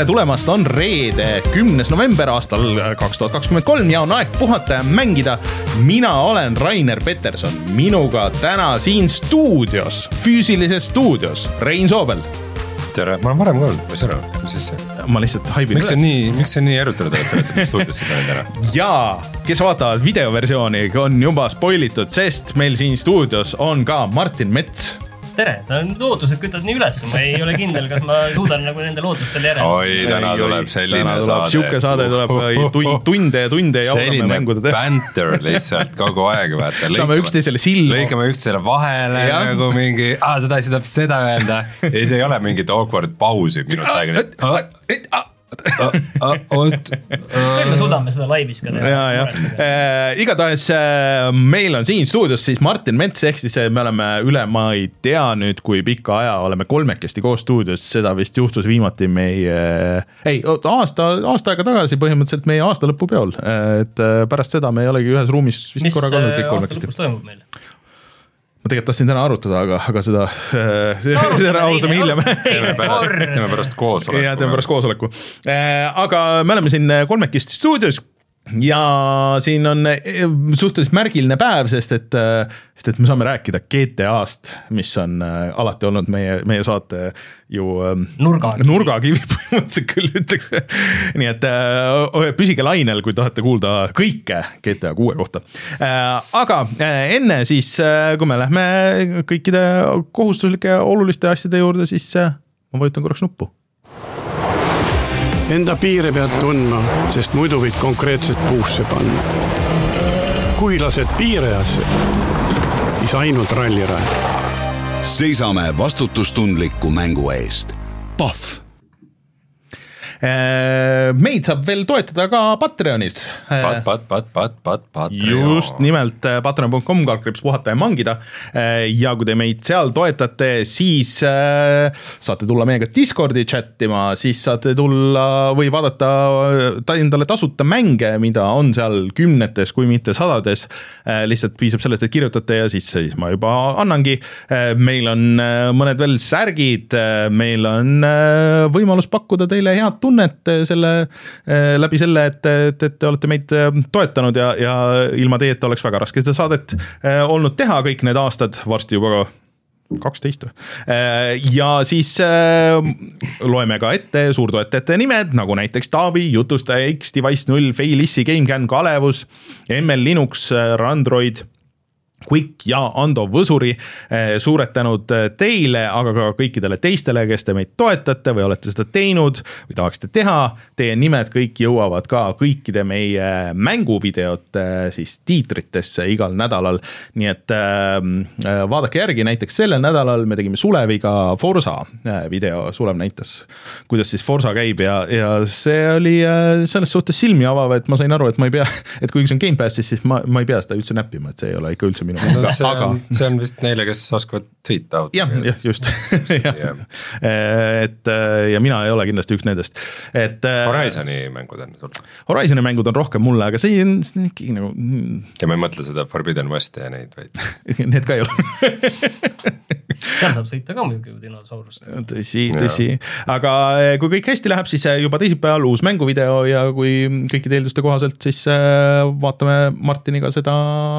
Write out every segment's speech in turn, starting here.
tere tulemast, on reede, kümnes november aastal kaks tuhat kakskümmend kolm ja on aeg puhata ja mängida. mina olen Rainer Peterson, minuga täna siin stuudios, füüsilises stuudios, Rein Soobel. tere, ma olen varem ka olnud, ma ei saa aru, mis asja. ma lihtsalt haibin miks sa nii, miks sa nii erutanud oled, sa oled stuudiosse tulnud ära? ja kes vaatavad videoversiooni, on juba spoil itud, sest meil siin stuudios on ka Martin Mets tere, sa ootused kütad nii üles, ma ei ole kindel, kas ma suudan nagu nendele ootustele järele. oi, täna tuleb selline täna tuleb saade. sihuke saade tuleb tund, tunde ja tunde jaurame mängude teha. banter lihtsalt kogu aeg, vaata. saame üksteisele silma. lõikame üksteisele vahele ja. nagu mingi, aa, sa tahtsid täpselt seda öelda ja siis ei ole mingit awkward pausi minut aega oot. küll me suudame seda laivis ka teha. ja, ja äh, igatahes äh, meil on siin stuudios siis Martin Mets, ehk siis me oleme üle, ma ei tea nüüd, kui pika aja oleme kolmekesti koos stuudios, seda vist juhtus viimati meie, ei aasta, aasta aega tagasi põhimõtteliselt meie aastalõpupeol, et äh, pärast seda me ei olegi ühes ruumis vist mis korraga olnud kõik äh, aasta kolmekesti. lõpus toimub meil? Ma tegelikult tahtsin täna arutada, aga, aga seda äh, arutame hiljem. teeme pärast, teeme pärast koosoleku. ja teeme pärast koosoleku. aga me oleme siin kolmekesti stuudios ja siin on eh, suhteliselt märgiline päev, sest et, sest et me saame rääkida GTA-st, mis on äh, alati olnud meie, meie saate ju nurgakivi, nurgakivi põhimõtteliselt küll ütleks. nii et püsige lainel, kui tahate kuulda kõike GTA kuue kohta. Aga enne siis, kui me lähme kõikide kohustuslike oluliste asjade juurde, siis ma vajutan korraks nuppu Enda piire pead tundma, sest muidu võid konkreetselt puusse panna. kui lased piirajasse, siis ainult rallirajal. seisame vastutustundliku mängu eest. Pahv meid saab veel toetada ka Patreonis. pat, pat, pat, pat, pat, Patreon. just nimelt äh, patreon.com kaldkriips puhata ja mangida. Äh, ja kui te meid seal toetate, siis saate tulla meiega Discordi chat ima, siis saate tulla või vaadata endale tasuta mänge, mida on seal kümnetes, kui mitte sadades. lihtsalt piisab sellest, et kirjutate ja siis, siis ma juba annangi. meil on mõned veel särgid, meil on võimalus pakkuda teile head tunnet tunnet eh, selle, eh, läbi selle, et, et, et te olete meid eh, toetanud ja, ja ilma teieta oleks väga raske seda saadet olnud teha kõik need aastad, varsti juba kaksteist või? ja siis loeme ka ette suurtoetajate nimed, nagu näiteks Taavi, jutustaja X, Device null, Failissi, GameCAN, Kalevus, ML Linux, Randroid Quick ja Ando Võsuri, eh, suured tänud eh, teile, aga ka kõikidele teistele, kes te meid toetate või olete seda teinud või tahaksite teha. Teie nimed kõik jõuavad ka kõikide meie mänguvideote siis tiitritesse igal nädalal. nii et äh, vaadake järgi, näiteks sellel nädalal me tegime Suleviga Forsa video, Sulev näitas, kuidas siis Forsa käib ja, ja see oli selles suhtes silmi avav, et ma sain aru, et ma ei pea, et kuigi see on Gamepassis, siis ma, ma ei pea seda üldse näppima, et see ei ole ikka üldse minu no, see, aga. see on vist neile, kes oskavad sõita autoga. jah, jah, just jah. et ja mina ei ole kindlasti üks nendest, et. Äh, Horizon'i mängud on sul? Horizon'i mängud on rohkem mulle, aga see on ikkagi nagu. Ja ma ei mõtle seda Forbidden Westi ja neid, vaid Need ka ei ole seal saab sõita ka muidugi ju dinosaurust. tõsi, tõsi, aga kui kõik hästi läheb, siis juba teisipäeval uus mänguvideo ja kui kõikide eelduste kohaselt, siis vaatame Martiniga seda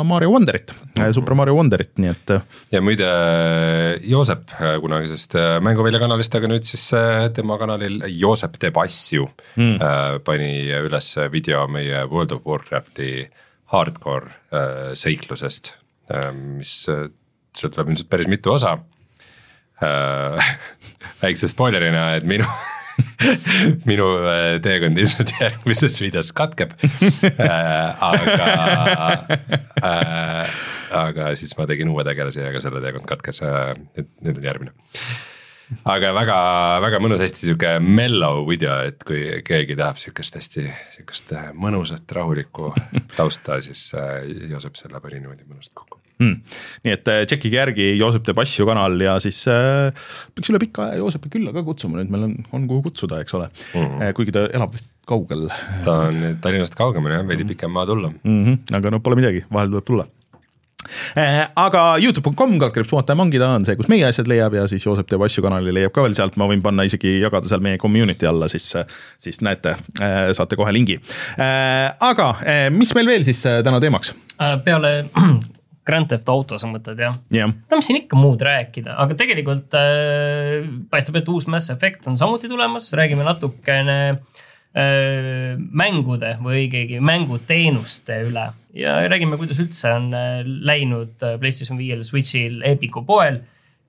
Mario Wonderit. Super Mario Wonderit, nii et. ja muide, Joosep kunagisest Mänguvälja kanalist, aga nüüd siis tema kanalil Joosep teeb asju mm. pani üles video meie World of Warcrafti hardcore seiklusest, mis sealt tuleb ilmselt päris mitu osa äh,. väikse spoilerina, et minu minu äh, teekond ilmselt järgmises videos katkeb. Äh,. aga äh,, aga siis ma tegin uue tegelase ja ka selle teekond katkes. Äh,, nüüd, nüüd on järgmine. Aga väga, väga mõnus, hästi sihuke mellow video, et kui keegi tahab sihukest hästi, sihukest mõnusat, rahulikku tausta, siis äh, Joosep selle pani niimoodi mõnusalt kokku mm.. nii et äh, tšekkige järgi Joosep teeb asju kanal ja siis äh, peaks üle pika aja Joosepi külla ka kutsuma, nüüd meil on, on kuhu kutsuda, eks ole mm. -hmm. kuigi ta elab vist kaugel. ta on Tallinnast kaugemal jah, veidi pikem maa tulla mm. -hmm. aga no pole midagi, vahel tuleb tulla aga Youtube.com kaldkriips puhata ja mangida on see, kus meie asjad leiab ja siis Joosep teeb asju kanali leiab ka veel sealt, ma võin panna isegi jagada seal meie community alla, siis, siis näete, saate kohe lingi. aga mis meil veel siis täna teemaks? peale Grand Theft Auto sa mõtled jah yeah.? no mis siin ikka muud rääkida, aga tegelikult äh, paistab, et uus Mass Effect on samuti tulemas, räägime natukene äh, mängude või õigemini mänguteenuste üle ja räägime, kuidas üldse on äh, läinud äh, PlayStation viiel, Switch'il, Epiku poel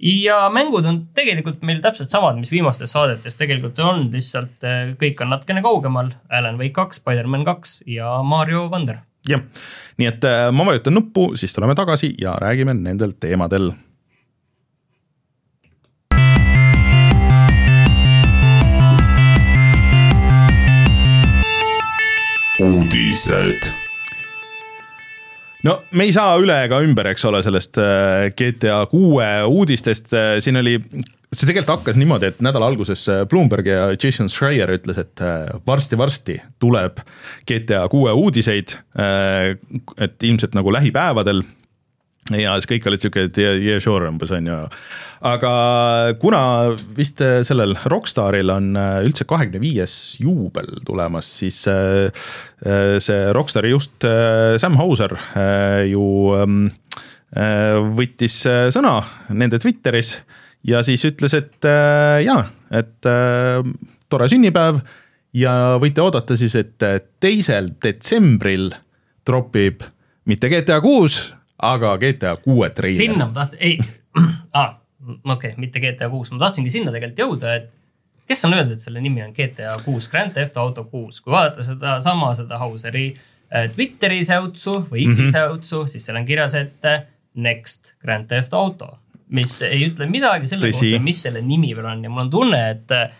ja mängud on tegelikult meil täpselt samad, mis viimastes saadetes tegelikult on, lihtsalt äh, kõik on natukene kaugemal. Alan Wake kaks, Spider-man kaks ja Mario Wonder jah, nii et äh, ma vajutan nuppu, siis tuleme tagasi ja räägime nendel teemadel. uudised no me ei saa üle ega ümber, eks ole, sellest äh, GTA kuue uudistest, äh, siin oli see tegelikult hakkas niimoodi, et nädala alguses äh, Bloomberg ja Jason Schreier ütles, et varsti-varsti tuleb GTA kuue uudiseid. et ilmselt nagu lähipäevadel ja siis kõik olid sihuke, et yeah, yeah sure umbes on ju. aga kuna vist sellel Rockstaril on üldse kahekümne viies juubel tulemas, siis see Rockstari juht Sam Hauser ju ähm, võttis sõna nende Twitteris ja siis ütles, et jaa, et tore sünnipäev ja võite oodata siis, et teisel detsembril tropib mitte GTA kuus aga GTA kuue treiler. sinna ma tahtsin, ei ah,, okei okay,, mitte GTA kuus, ma tahtsingi sinna tegelikult jõuda, et kes on öelnud, et selle nimi on GTA kuus, Grand Theft Auto kuus, kui vaadata sedasama, seda Hauseri äh, Twitteri säutsu või X-i mm -hmm. säutsu, siis seal on kirjas, et äh, next Grand Theft Auto, mis ei ütle midagi selle Tõsi. kohta, mis selle nimi veel on ja mul on tunne, et äh,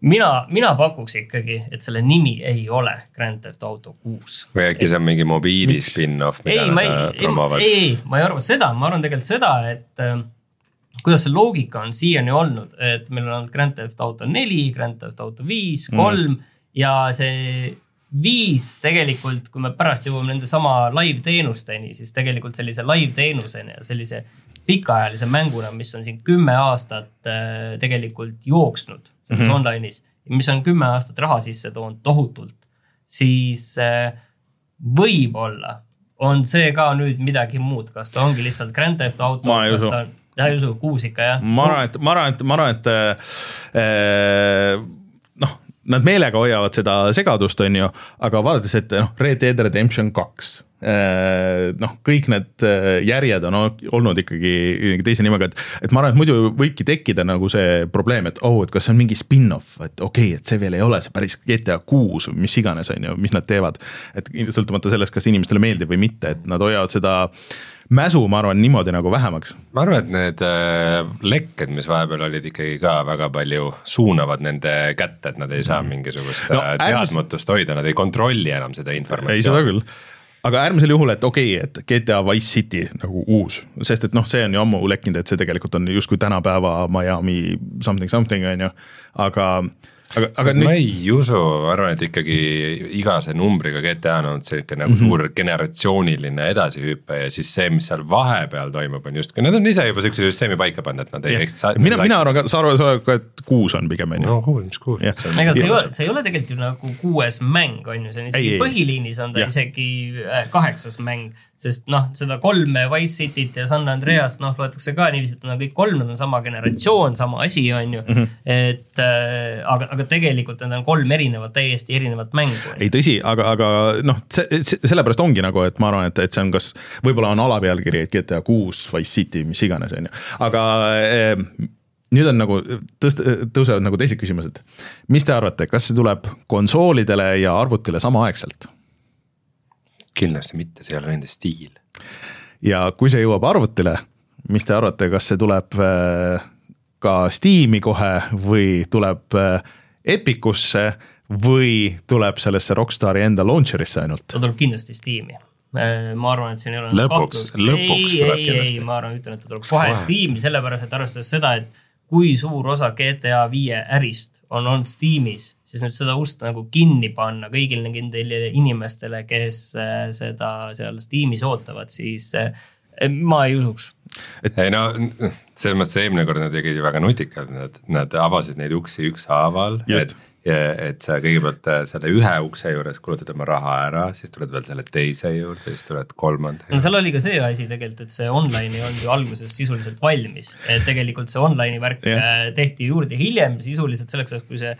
mina, mina pakuks ikkagi, et selle nimi ei ole Grand Theft Auto kuus. või äkki see on mingi mobiili spin-off, mida ei, nad promovad? ei, ei, ma ei arva seda, ma arvan tegelikult seda, et äh, kuidas see loogika on siiani olnud, et meil on olnud Grand Theft Auto neli, Grand Theft Auto viis, mm. kolm mm. ja see viis tegelikult, kui me pärast jõuame nende sama live teenusteni, siis tegelikult sellise live teenuseni ja sellise pikaajalise mänguna, mis on siin kümme aastat äh, tegelikult jooksnud selles mm -hmm. online'is, mis on kümme aastat raha sisse toonud tohutult, siis äh, võib-olla on see ka nüüd midagi muud, kas ta ongi lihtsalt Grand Theft Auto, kas ta on, ta ei usu, kuus ikka jah? ma arvan, et ma arvan, et ma arvan, et äh, noh, nad meelega hoiavad seda segadust, on ju, aga vaadates, et noh, Red Dead Redemption kaks noh, kõik need äh, järjed on olnud ikkagi teise nimega, et, et ma arvan, et muidu võibki tekkida nagu see probleem, et oh, et kas see on mingi spin-off, et okei okay,, et see veel ei ole see päris GTA kuus või mis iganes, on ju, mis nad teevad. et sõltumata sellest, kas inimestele meeldib või mitte, et nad hoiavad seda mäsu, ma arvan, niimoodi nagu vähemaks. ma arvan, et need äh, lekked, mis vahepeal olid ikkagi ka väga palju, suunavad nende kätte, et nad ei saa mingisugust no, teadmatust hoida, nad ei kontrolli enam seda informatsiooni. ei, seda küll aga äärmisel juhul, et okei okay,, et GTA Wise City nagu uus, sest et noh, see on ju ammu lekkinud, et see tegelikult on justkui tänapäeva Miami something something on ju, aga aga, aga nüüd. ma ei usu, ma arvan, et ikkagi iga see numbriga GTA on olnud sihuke nagu mm -hmm. suur generatsiooniline edasihüpe ja siis see, mis seal vahepeal toimub, on justkui, nad on ise juba sihukese süsteemi paika pannud, et nad ei eks. mina, mina arvan ka, sa arvad ka, et kuus on pigem on ju. no kuus, mis kuus. ega see ei ole, see ei ole tegelikult ju nagu kuues mäng on ju, see on isegi põhiliinis on ta ja. isegi äh, kaheksas mäng sest noh, seda kolme Wise Cityt ja San Andreast noh, loetakse ka niiviisi, et nad on kõik kolm, nad on sama generatsioon, sama asi, on ju mm. -hmm. et äh, aga, aga tegelikult need on kolm erinevat, täiesti erinevat mängu. ei tõsi, aga, aga noh, see, sellepärast ongi nagu, et ma arvan, et, et see on kas, võib-olla on alapealkiri, et GTA kuus, Wise City, mis iganes, on ju, aga äh, nüüd on nagu tõst-, tõusevad nagu teised küsimused. mis te arvate, kas see tuleb konsoolidele ja arvutile samaaegselt? Kindlasti mitte, see ei ole nende stiil. ja kui see jõuab arvutile, mis te arvate, kas see tuleb äh, ka Steam'i kohe või tuleb äh, Epicusse või tuleb sellesse Rockstari enda launcher'isse ainult? ta tuleb kindlasti Steam'i äh, ma arvan, et siin ei ole lõpuks, lõpuks ei, tuleb ei, kindlasti. ma arvan, ütlen, et ta tuleb kohe Steam'i, sellepärast et arvestades seda, et kui suur osa GTA viie ärist on olnud Steamis siis nüüd seda ust nagu kinni panna kõigile nendele inimestele, kes äh, seda seal Steamis ootavad, siis äh, ma ei usuks. ei no selles mõttes eelmine kord nad tegid ju väga nutikalt, nad, nad avasid neid uksi ükshaaval. Et, et sa kõigepealt äh, selle ühe ukse juures kulutad oma raha ära, siis tuled veel selle teise juurde, siis tuled kolmanda no seal oli ka see asi tegelikult, et see online ei olnud ju alguses sisuliselt valmis. et tegelikult see online'i värk yeah. tehti juurde hiljem sisuliselt selleks ajaks, kui see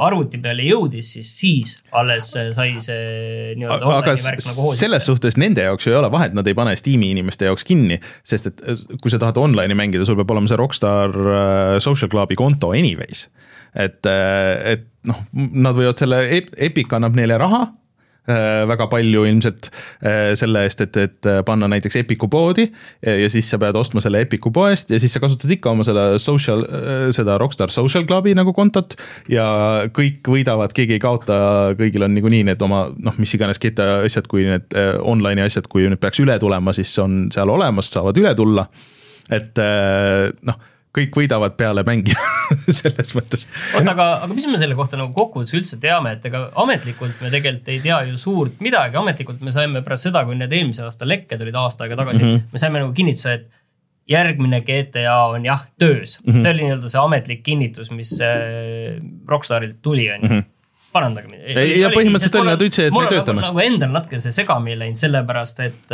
arvuti peale jõudis, siis siis alles äh, sai see nii-öelda online'i värk nagu s- selles hoolitseda. suhtes nende jaoks ju ei ole vahet, nad ei pane Steam'i inimeste jaoks kinni, sest et äh, kui sa tahad online'i mängida, sul peab olema see Rockstar äh, Social Clubi konto anyways. et, et noh, nad võivad selle, Epic annab neile raha äh, väga palju ilmselt äh, selle eest, et, et panna näiteks Epiku poodi ja, siis sa pead ostma selle Epiku poest ja siis sa kasutad ikka oma selle social, seda Rockstar Social Clubi nagu kontot ja kõik võidavad, keegi ei kaota, kõigil on niikuinii need oma noh, mis iganes GTA asjad, kui need äh, online'i asjad, kui need peaks üle tulema, siis on seal olemas, saavad üle tulla. et äh, noh, kõik võidavad peale mängija selles mõttes. oota, aga, aga mis me selle kohta nagu kokkuvõttes üldse teame, et ega ametlikult me tegelikult ei tea ju suurt midagi, ametlikult me saime pärast seda, kui need eelmise aasta lekked olid aasta aega tagasi mm, -hmm. me saime nagu kinnituse, et järgmine GTA on jah töös mm. -hmm. see oli nii-öelda see ametlik kinnitus, mis äh, Rockstarilt tuli, on ju. parandage mind. Ei, ja põhimõtteliselt oli, nad ütlesid, et me töötame. nagu endal natuke see segamini läinud, sellepärast et,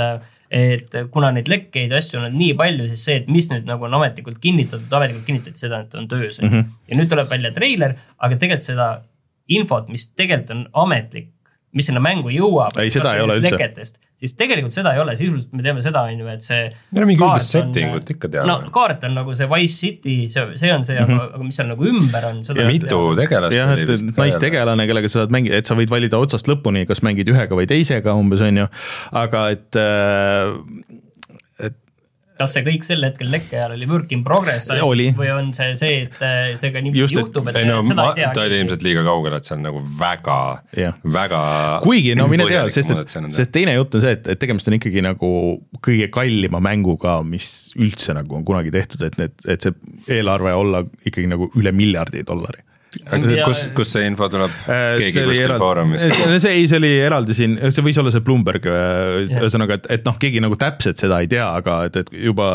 et kuna neid lekkeid ja asju on olnud nii palju, siis see, et mis nüüd nagu on ametlikult kinnitatud, ametlikult kinnitati seda, et on töös mm. -hmm. ja nüüd tuleb välja treiler, aga tegelikult seda infot, mis tegelikult on ametlik, mis sinna mängu jõuab. Ei, seda ei ole üldse. siis tegelikult seda ei ole, sisuliselt me teame seda, on ju, et see. Meil on mingi üldist setting ut ikka teame. no kaart on nagu see Wise City, see, see on see mm, -hmm. aga, aga mis seal nagu ümber on, seda. mitu tegelast jah, et, et naistegelane, kellega sa saad mängida, et sa võid valida otsast lõpuni, kas mängid ühega või teisega umbes on ju, aga et äh, kas see kõik sel hetkel lekke ajal oli work in progress Oli. või on see see, et äh, see ka niiviisi et- juhtub, et see, no seda ma, ei tea. ta oli ilmselt liiga kaugel, et see on nagu väga väga. kuigi no mine tea, sest et, sest teine jutt on see, et, et tegemist on ikkagi nagu kõige kallima mänguga, mis üldse nagu on kunagi tehtud, et need, et see eelarve olla ikkagi nagu üle miljardi dollari. kus, kus see info tuleb? keegi kuskil foorumis? see ei, see oli eraldi siin, see võis olla see Bloomberg, ühesõnaga, et, et noh, keegi nagu täpselt seda ei tea, aga et, et juba,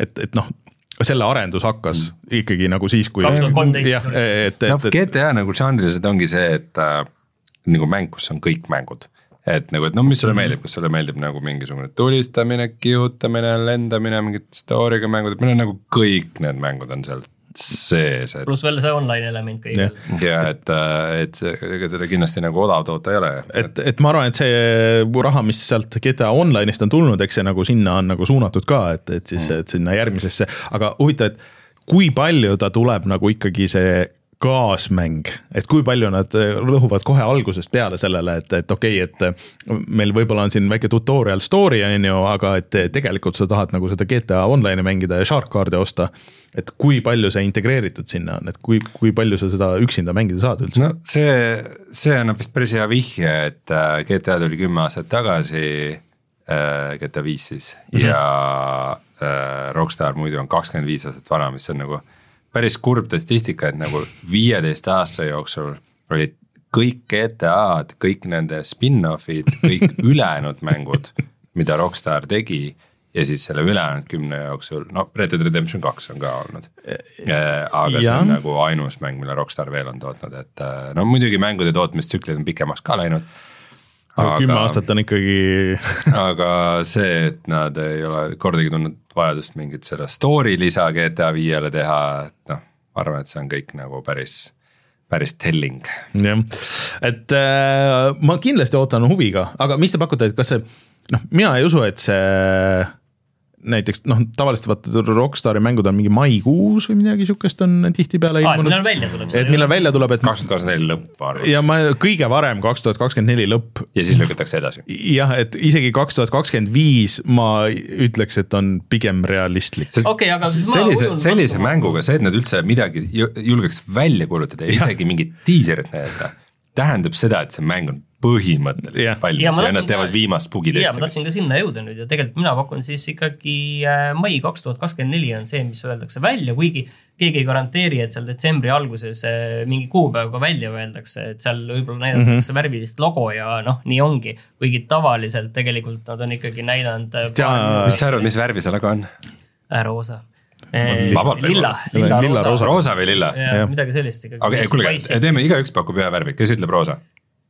et, et noh, selle arendus hakkas ikkagi nagu siis, kui 2013 jah, et, noh, et, et GTA nagu žanriliselt ongi see, et äh, nagu mäng, kus on kõik mängud. et nagu, et no mis sulle meeldib, kas sulle meeldib nagu mingisugune tulistamine, kihutamine, lendamine, mingid story'ga mängud, et meil on nagu kõik need mängud on seal sees, et pluss veel see online element kõigil. ja et, et see- ega seda kindlasti nagu odav toota ei ole. et, et ma arvan, et see raha, mis sealt GTA Online'ist on tulnud, eks see nagu sinna on nagu suunatud ka, et, et siis, et sinna järgmisesse, aga huvitav, et kui palju ta tuleb nagu ikkagi see kaasmäng, et kui palju nad rõhuvad kohe algusest peale sellele, et, et okei okay,, et meil võib-olla on siin väike tutorial story on ju, aga et tegelikult sa tahad nagu seda GTA Online'i mängida ja Shark Card'e osta. et kui palju see integreeritud sinna on, et kui, kui palju sa seda üksinda mängida saad üldse? no see, see annab vist päris hea vihje, et äh, GTA tuli kümme aastat tagasi äh,, GTA viis siis mm -hmm. ja äh, Rockstar muidu on kakskümmend viis aastat vana, mis on nagu päris kurb statistika, et nagu viieteist aasta jooksul olid kõik GTA-d, kõik nende spin-off'id, kõik ülejäänud mängud, mida Rockstar tegi ja siis selle ülejäänud kümne jooksul, no Red Dead Redemption kaks on ka olnud. aga see Jah. on nagu ainus mäng, mille Rockstar veel on tootnud, et äh, no muidugi mängude tootmistsüklid on pikemaks ka läinud. Aga kümme aastat on ikkagi aga see, et nad ei ole kordagi tundnud vajadust mingit seda story lisa GTA viiele teha, et noh, ma arvan, et see on kõik nagu päris, päris telling. jah, et äh, ma kindlasti ootan huviga, aga mis te pakute, et kas see noh, mina ei usu, et see näiteks noh, tavaliselt vaata Rockstari mängud on mingi maikuus või midagi sihukest on tihtipeale ilmunud millal. välja tuleb et millal välja tuleb, et kaks tuhat kakskümmend neli lõpp, ma arvan ja ma kõige varem kaks tuhat kakskümmend neli lõpp. ja siis lükatakse edasi. jah, et isegi kaks tuhat kakskümmend viis ma ütleks, et on pigem realistlik. Okei, aga siis ma sellise, sellise vastu. mänguga see, et nad üldse midagi ju- julgeks välja kuulutada ja isegi mingit diiserit näidata, tähendab seda, et see mäng on põhimõtteliselt. Ja valmis ja tahtsin nad teevad ka- viimast ja ma bugitesti. tahtsin ka sinna jõuda nüüd ja tegelikult mina pakun siis ikkagi äh, mai kaks tuhat kakskümmend neli on see, mis öeldakse välja, kuigi keegi ei garanteeri, et seal detsembri alguses äh, mingi kuupäevaga välja öeldakse, et seal võib-olla näidatakse mm -hmm. värvilist logo ja noh, nii ongi. kuigi tavaliselt tegelikult nad on ikkagi näidanud äh, mis sa arvad, mis värvi see logo on? roosa. Vabalt lilla, Lilla lilla, roosa. roosa. või lilla? ja midagi sellist ikkagi. aga ei, kuulge, teeme, igaüks pakub ühe värvi, kes ütleb roosa?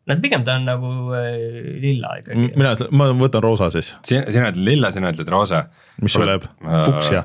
No pigem ta on nagu äh, lilla ikkagi. mina ütlen, ma võtan roosa siis, sina, sina ütled lilla, sina ütled roosa. mis sul läheb, fuksja.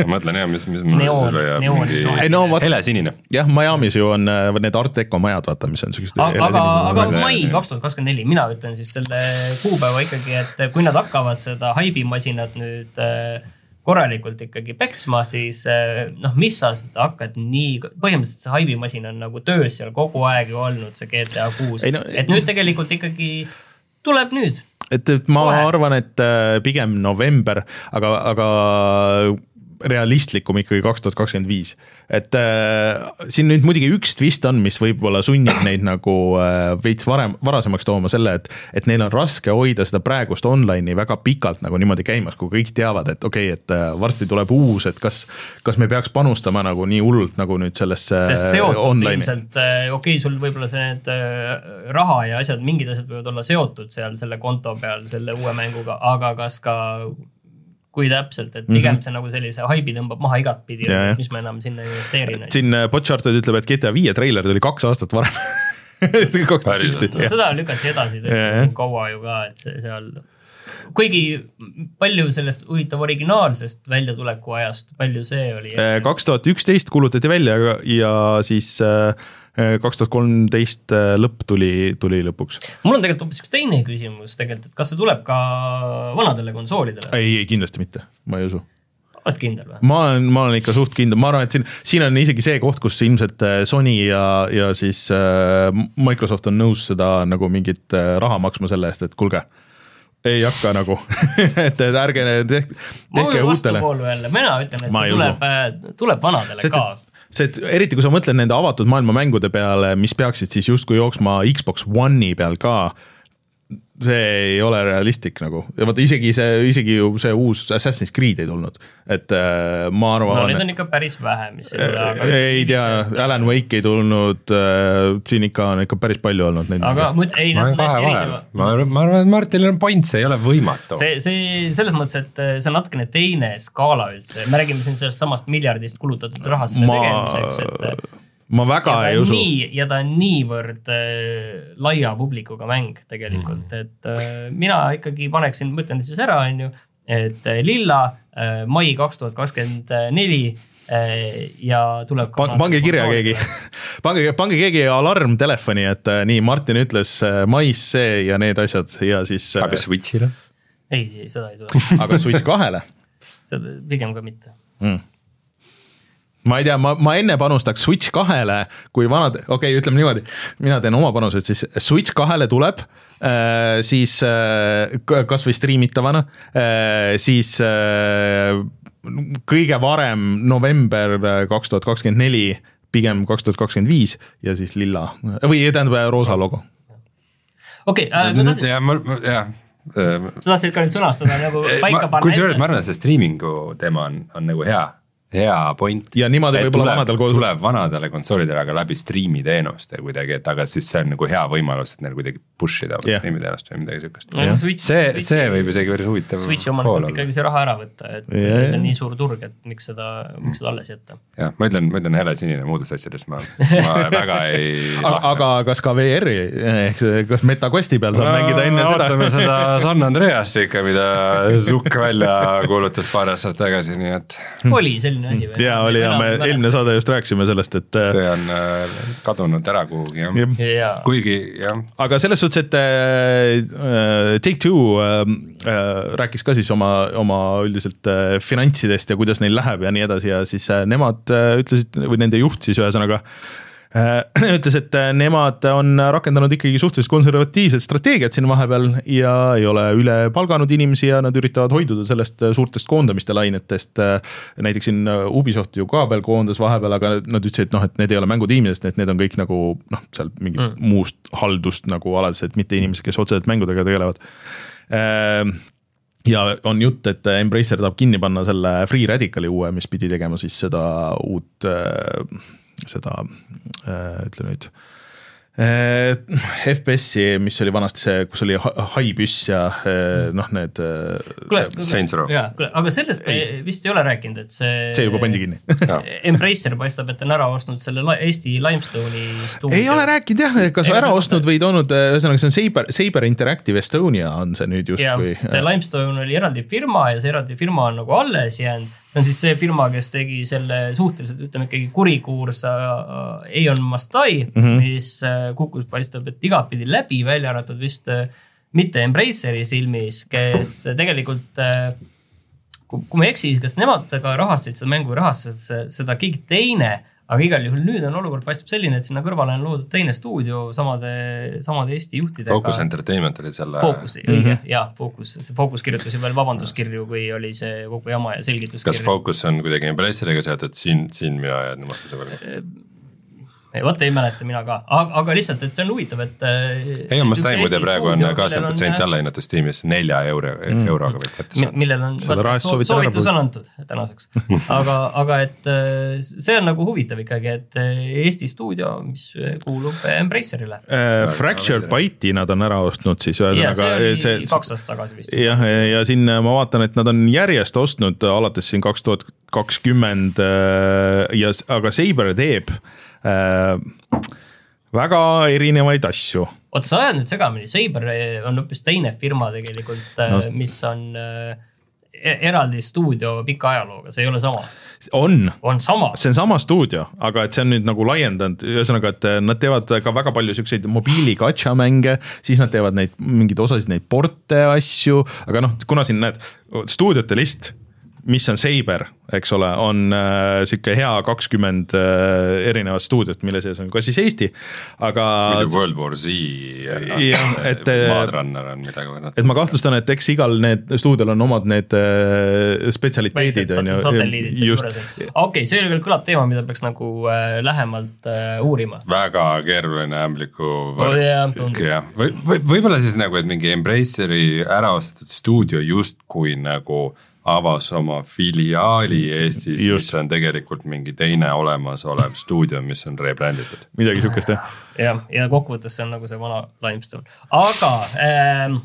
ma mõtlen jah, mis, mis mul lüüa neoon- mingi ei no helesinine. jah, Miami's ju on äh, need Art Deco majad, vaata, mis on siuksed. aga, aga, aga mai kaks tuhat kakskümmend neli, mina ütlen siis selle kuupäeva ikkagi, et kui nad hakkavad seda haibimasinat nüüd äh, korralikult ikkagi peksma, siis äh, noh, mis sa seda hakkad nii, põhimõtteliselt see haibimasin on nagu töös seal kogu aeg ju olnud, see GTA kuus no-, et nüüd tegelikult ikkagi tuleb nüüd. et, et ma Kohe. arvan, et äh, pigem november, aga, aga realistlikum ikkagi kaks tuhat kakskümmend viis. et äh, siin nüüd muidugi üks twist on, mis võib-olla sunnib neid nagu äh, veits varem, varasemaks tooma selle, et et neil on raske hoida seda praegust online'i väga pikalt nagu niimoodi käimas, kui kõik teavad, et okei okay,, et äh, varsti tuleb uus, et kas kas me peaks panustama nagu nii hullult nagu nüüd sellesse online'i. ilmselt, okei okay,, sul võib-olla see need äh, raha ja asjad, mingid asjad võivad olla seotud seal selle konto peal selle uue mänguga, aga kas ka kui täpselt, et pigem mm -hmm. see nagu sellise haibi tõmbab maha igatpidi Mhm. Mis ma enam sinna investeerin. siin äh, Botcharted ütleb, et GTA viie treiler tuli kaks aastat varem. Seda lükati edasi tõesti kaua ju ka, et see seal, kuigi palju sellest huvitav originaalsest väljatuleku ajast, palju see oli? Äh, kaks tuhat üksteist kuulutati välja ja, ja siis kaks tuhat kolmteist lõpp tuli, tuli lõpuks. mul on tegelikult hoopis üks teine küsimus tegelikult, et kas see tuleb ka vanadele konsoolidele? ei, ei kindlasti mitte, ma ei usu. oled kindel või? ma olen, ma olen ikka suht kindel, ma arvan, et siin, siin on isegi see koht, kus ilmselt äh, Sony ja, ja siis äh, Microsoft on nõus seda nagu mingit äh, raha maksma selle eest, et kuulge, ei hakka nagu, et, et ärge tehke, tehke uutele. mina ütlen, et Ma see tuleb, tuleb vanadele sest ka. see, et eriti kui sa mõtled nende avatud maailma mängude peale, mis peaksid siis justkui jooksma Xbox One'i peal ka, see ei ole realistlik nagu ja vaata isegi see, isegi ju see uus Assassin's Creed ei tulnud, et äh, ma no arvan neid on ikka päris vähe, mis ei tule, aga ei tea, Alan Wake ei tulnud äh,, siin ikka on ikka päris palju olnud neid. aga muid- ei, ma nad olen on kahe vahel, ma arvan, ma arvan, et Martinil on point, see ei ole võimatu. see, see selles mõttes, et äh, see on natukene teine skaala üldse, me räägime siin sellest samast miljardist kulutatud rahast selle ma tegemiseks, et ma väga ei usu. nii, ja ta on niivõrd äh, laia publikuga mäng tegelikult mm., et äh, mina ikkagi paneksin, ma ütlen siis ära, on ju, et äh, lilla äh, mai kaks tuhat kakskümmend neli äh, ja tuleb ka pange kirja keegi, pange, pange keegi alarm telefoni, et äh, nii, Martin ütles äh, mais see ja need asjad ja siis, aga Switch'ile? ei, ei seda ei tule, aga Switch kahele seda pigem ka mitte. mm.. Ma ei tea, ma, ma enne panustaks Switch kahele, kui vanad, okei okay,, ütleme niimoodi, mina teen oma panused, siis Switch kahele tuleb äh,, siis äh, kasvõi striimitavana äh,, siis äh, kõige varem november kaks tuhat kakskümmend neli, pigem kaks tuhat kakskümmend viis ja siis lilla või tähendab roosa logo. okei, ma tahtsin, jah, ma, jah. sa tahtsid ka nüüd sõnastada nagu paika panna kusjuures ma arvan, et see striimingu teema on, on nagu hea, hea point. Ja niimoodi võib-olla vanadel koos- tuleb vanadele konsoolidele, aga läbi striimi teenuste kuidagi, et aga siis see on nagu hea võimalus, et neil kuidagi push ida Jah. striimi teenust või midagi siukest. No Switch- see, see võib isegi päris huvitav Switchi omanikult ikkagi see raha ära võtta, et Ja, see on nii suur turg, et miks seda, miks seda alles jätta. jah, ma ütlen, ma ütlen helesinine muudest asjadest, ma, ma väga ei aga, aga kas ka VR-i ehk kas MetaQuesti peal saab mängida enne ootame seda? seda San Andreast ikka, mida Zuck välja kuulutas paar aastat tagasi, nii et oli selline asi või? ja oli ja me eelmine saade just rääkisime sellest, et äh, see on äh, kadunud ära kuhugi jah jah. jaa, kuigi jah, aga selles suhtes, et äh, äh, Take-Two äh, äh, rääkis ka siis oma, oma üldiselt äh, finantsidest ja kuidas neil läheb ja nii edasi ja siis äh, nemad äh, ütlesid või nende juht siis ühesõnaga ütles, et äh, nemad on rakendanud ikkagi suhteliselt konservatiivset strateegiat siin vahepeal ja ei ole üle palganud inimesi ja nad üritavad hoiduda sellest äh, suurtest koondamiste lainetest. näiteks siin Ubisoft ju ka veel koondas vahepeal, aga nad ütlesid, et noh, et need ei ole mängutiimidest, et need on kõik nagu noh, seal mingit mm. muust haldust nagu aladused, mitte inimesed, kes otseselt mängudega tegelevad ja on jutt, et Embracer tahab kinni panna selle Free Radicali uue, mis pidi tegema siis seda uut seda ütle nüüd Eh, FPS-i, mis oli vanasti see, kus oli hai püss ja eh, noh, need. Eh, kuule, jaa, kuule, aga sellest me vist ei ole rääkinud, et see. see juba pandi kinni Embracer paistab, et on ära ostnud selle Eesti Limestone'i stuudio. ei ole rääkinud jah, kas ei, ära ostnud või toonud, ühesõnaga see on Saber, Saber Interactive Estonia on see nüüd justkui. see Limestone oli eraldi firma ja see eraldi firma on nagu alles jäänud see on siis see firma, kes tegi selle suhteliselt, ütleme ikkagi kurikuulsa äh, Aeon Mastai mm, -hmm. mis äh, kukkus, paistab, et igatpidi läbi, välja arvatud vist äh, mitte Embraceri silmis, kes tegelikult kui, kui ma ei eksi, kas nemad ka rahastasid seda mängu või rahastas seda keegi teine aga igal juhul nüüd on olukord paistab selline, et sinna kõrvale on loodud teine stuudio samade, samade Eesti juhtidega. Focus Entertainment oli selle. Focus, õige mm -hmm. jaa, Focus, see Focus kirjutas ju veel vabanduskirju, kui oli see kogu jama ja selgituskirju. kas Focus on kuidagi Embraceriga seotud, siin, siin mina jään vastuse võlgu vot ei mäleta mina ka, aga, aga lihtsalt, et see on huvitav, et. ei, ma Stein muide praegu on kakskümmend protsenti allahinnatud Steamis nelja euro mm., euroga võid kätte saada. millel on, soovitus on antud tänaseks aga, aga et äh, see on nagu huvitav ikkagi, et äh, Eesti stuudio, mis kuulub Embracerile äh,. Fractured Byte'i nad on ära ostnud siis ühesõnaga. see oli kaks aastat tagasi vist. jah, ja siin ma vaatan, et nad on järjest ostnud alates siin kaks tuhat kakskümmend äh, ja, aga Saber teeb Äh, väga erinevaid asju. oota, sa ajad nüüd segamini, Saber on hoopis teine firma tegelikult äh, no,, mis on äh, e-, eraldi stuudio pika ajalooga, see ei ole sama. on, on sama, see on sama stuudio, aga et see on nüüd nagu laiendanud, ühesõnaga, et nad teevad ka väga palju siukseid mobiili gacha mänge, siis nad teevad neid mingeid osasid neid porte asju, aga noh, kuna siin näed stuudiote list mis on Saber, eks ole, on äh, sihuke hea kakskümmend äh, erinevat stuudiot, mille sees on ka siis Eesti, aga. World War Z ja jah, et. Äh, Maadrunner on midagi et ma kahtlustan, et eks igal need stuudiol on omad need äh, spetsialiteedid on ju. satelliidid seal juures, okei, see kõlab teema, mida peaks nagu äh, lähemalt äh, uurima. väga keeruline ämbliku yeah, jah, või, või võib-olla siis nagu, et mingi Embraceri ära ostetud stuudio justkui nagu avas oma filiaali Eestis, mis on tegelikult mingi teine olemasolev stuudio, mis on rebränditud. midagi sihukest jah. jah, ja kokkuvõttes see on nagu see vana Limestone, aga ähm,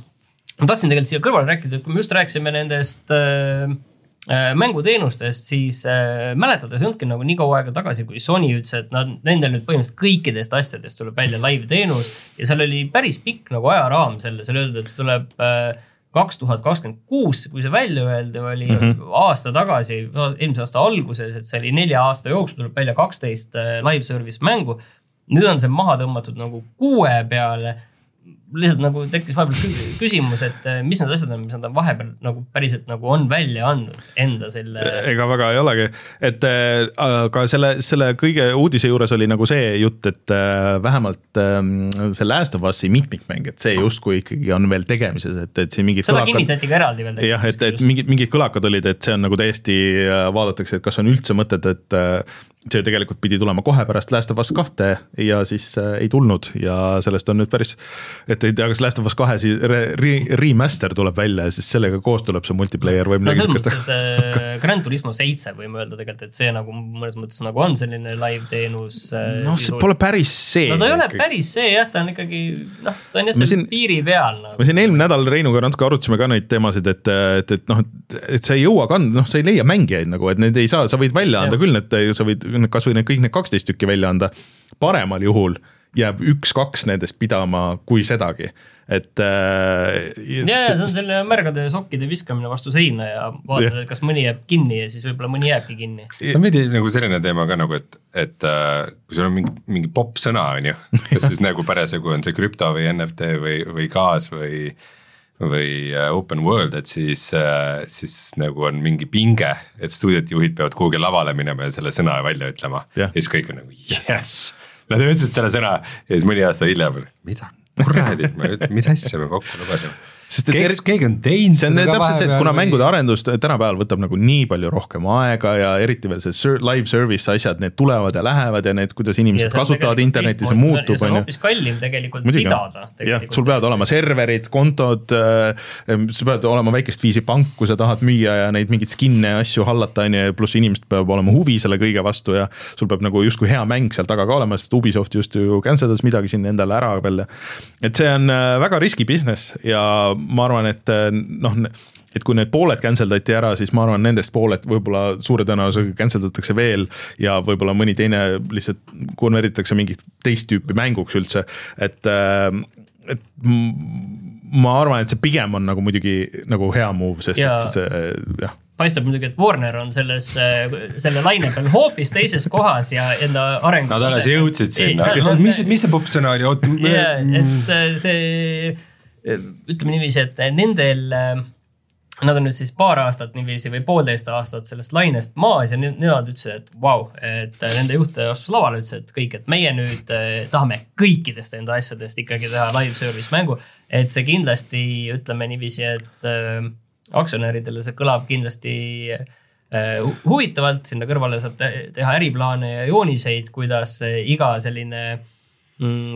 ma tahtsin tegelikult siia kõrvale rääkida, et kui me just rääkisime nendest äh, mänguteenustest, siis äh, mäletad, see ei olnudki nagu nii kaua aega tagasi, kui Sony ütles, et nad, nendel nüüd põhimõtteliselt kõikidest asjadest tuleb välja live teenus ja seal oli päris pikk nagu ajaraam selle, seal öeldi, et see tuleb äh, kaks tuhat kakskümmend kuus, kui see välja öeldi, oli mm -hmm. aasta tagasi, eelmise aasta alguses, et see oli nelja aasta jooksul tuleb välja kaksteist äh, live service mängu. nüüd on see maha tõmmatud nagu kuue peale lihtsalt nagu tekkis vahepeal küsimus, et eh, mis need asjad on, mis nad on vahepeal nagu päriselt nagu on välja andnud enda selle. ega väga ei olegi, et eh, aga selle, selle kõige uudise juures oli nagu see jutt, et eh, vähemalt see Last of Us'i mitmikmäng, et see justkui ikkagi on veel tegemises, et, et siin mingid. seda kõlakad... kinnitati ka eraldi veel. jah, et, et mingid, mingid kõlakad olid, et see on nagu täiesti, vaadatakse, et kas on üldse mõtet, et see tegelikult pidi tulema kohe pärast Last of Us kahte ja siis äh, ei tulnud ja sellest on nüüd päris, et ei tea, kas Last of Us kahe siis re, re, remaster tuleb välja ja siis sellega koos tuleb see multiplayer või midagi no, äh, Grand Turismo seitse võime öelda tegelikult, et see nagu mõnes mõttes nagu on selline live teenus noh, see pole päris see. no ta ei ole päris see jah, ta on ikkagi noh, ta on jah seal piiri peal nagu. me siin eelmine nädal Reinuga natuke arutasime ka neid teemasid, et, et, et noh, et sa ei jõua kanda, noh, sa ei leia mängijaid nagu, et need ei saa, sa võid välja anda ja. küll, et sa võid kasvõi need kõik need kaksteist tükki välja anda, paremal juhul jääb üks-kaks nendest pidama, kui sedagi, et äh,. ja, ja see on selline märgade sokkide viskamine vastu seina ja vaatad, et kas mõni jääb kinni ja siis võib-olla mõni jääbki kinni. see on veidi nagu selline teema ka nagu, et, et äh, kui sul on mingi, mingi popp sõna, on ju, kas siis nagu parasjagu on see krüpto või NFT või, või gaas või või äh, open world, et siis, äh, siis nagu on mingi pinge, et stuudiote juhid peavad kuhugi lavale minema ja selle sõna välja ütlema. Yeah.. ja siis kõik on nagu jess, Nad ütlesid selle sõna ja siis mõni aasta hiljem, mida? Kuradi, mis asja me kokku lubasime sest et keegi, keegi on teinud see on täpselt see, et kuna mängude arendus tänapäeval võtab nagu nii palju rohkem aega ja eriti veel see ser live service asjad, need tulevad ja lähevad ja need, kuidas inimesed kasutavad internetti, see muutub, on ju. hoopis kallim tegelikult Muidugi, pidada. jah, sul peavad olema serverid, kontod äh,, sa pead olema väikest viisi pank, kui sa tahad müüa ja neid mingeid skin'e ja asju hallata, on ju, pluss inimestel peab olema huvi selle kõige vastu ja sul peab nagu justkui hea mäng seal taga ka olema, sest Ubisoft just ju cancel das midagi siin endale ära veel. et see on äh, väga riski business ja ma arvan, et äh, noh, et kui need pooled cancel dati ära, siis ma arvan, nendest pooled võib-olla suure tõenäosusega cancel datakse veel ja võib-olla mõni teine lihtsalt konvertitakse mingit teist tüüpi mänguks üldse, et, äh, et ma arvan, et see pigem on nagu muidugi nagu hea move, sest ja. et see jah paistab muidugi, et Warner on selles, selle laine peal hoopis teises kohas ja enda arengu. Nad alles jõudsid sinna, mis, mis see popp sõna oli, oota. et see ütleme niiviisi, et nendel, nad on nüüd siis paar aastat niiviisi või poolteist aastat sellest lainest maas ja nemad ütlesid, et vau wow,, et nende juht astus lavale, ütles, et kõik, et meie nüüd eh, tahame kõikidest enda asjadest ikkagi teha live service mängu. et see kindlasti, ütleme niiviisi, et äh, aktsionäridele see kõlab kindlasti äh, huvitavalt, sinna kõrvale saab te teha äriplaane ja jooniseid, kuidas iga selline äh,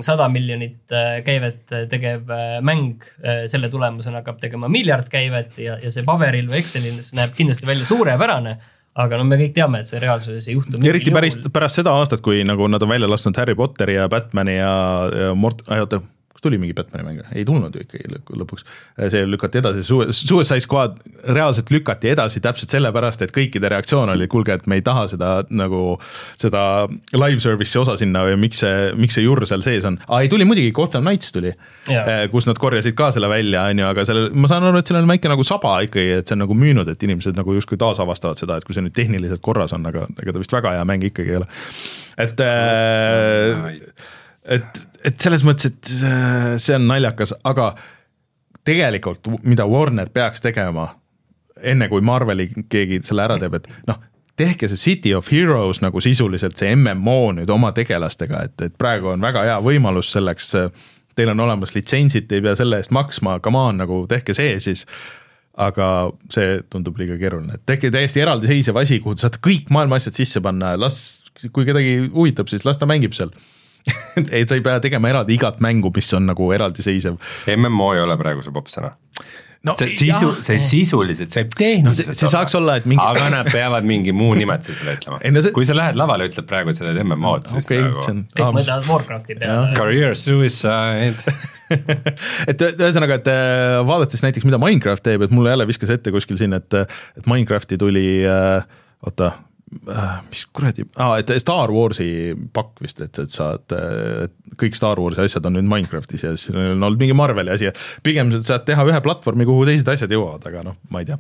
sada miljonit äh, käivet äh, tegev äh, mäng selle tulemusena hakkab tegema miljard käivet ja, ja see paberil või Excelis näeb kindlasti välja suurepärane aga no me kõik teame, et see reaalsuses ei juhtu. eriti päris, pärast seda aastat, kui nagu nad on välja lasknud Harry Potteri ja Batman'i ja, ja Mort-, oota, tuli mingi Batman'i mäng, ei tulnud ju ikkagi lõpuks. see lükati edasi, Suicide Squad reaalselt lükati edasi täpselt sellepärast, et kõikide reaktsioon oli, kuulge, et me ei taha seda nagu, seda live service'i osa sinna või miks see, miks see jurr seal sees on. aa, ei tuli muidugi, Gotham Knights tuli, eh, kus nad korjasid ka selle välja, on ju, aga sellel, ma saan aru, et sellel on väike nagu saba ikkagi, et see on nagu müünud, et inimesed nagu justkui taasavastavad seda, et kui see nüüd tehniliselt korras on, aga ega ta vist väga hea mäng ikkagi ei ole. et äh, et, et selles mõttes, et see on naljakas, aga tegelikult, mida Warner peaks tegema, enne kui Marveli keegi selle ära teeb, et noh, tehke see City of Heroes nagu sisuliselt see MMO nüüd oma tegelastega, et, et praegu on väga hea võimalus selleks. Teil on olemas litsentsid, te ei pea selle eest maksma, come on, nagu tehke see siis. aga see tundub liiga keeruline, et tehke täiesti eraldiseisev asi, kuhu te saate kõik maailma asjad sisse panna, las, kui kedagi huvitab, siis las ta mängib seal ei, sa ei pea tegema eraldi igat mängu, mis on nagu eraldiseisev. MMO ei ole praegu see popp sõna no, see sisu, see sisuliselt, see tehniliselt no, see, see saaks olla, et mingi aga nad peavad mingi muu nimetuse selle ütlema. No see... kui sa lähed lavale, ütled praegu, et sa teed MMO-d, siis okay, nagu on... kõik mõtlevad Warcrafti peale. Career suicide. Et ühesõnaga, et äh, vaadates näiteks, mida Minecraft teeb, et mulle jälle viskas ette kuskil siin, et, et Minecrafti tuli äh, oota, mis kuradi ah,, et Star Warsi pakk vist, et, et saad, kõik Star Warsi asjad on nüüd Minecraftis ja siis on olnud mingi Marveli asi ja pigem saad teha ühe platvormi, kuhu teised asjad jõuavad, aga noh, ma ei tea.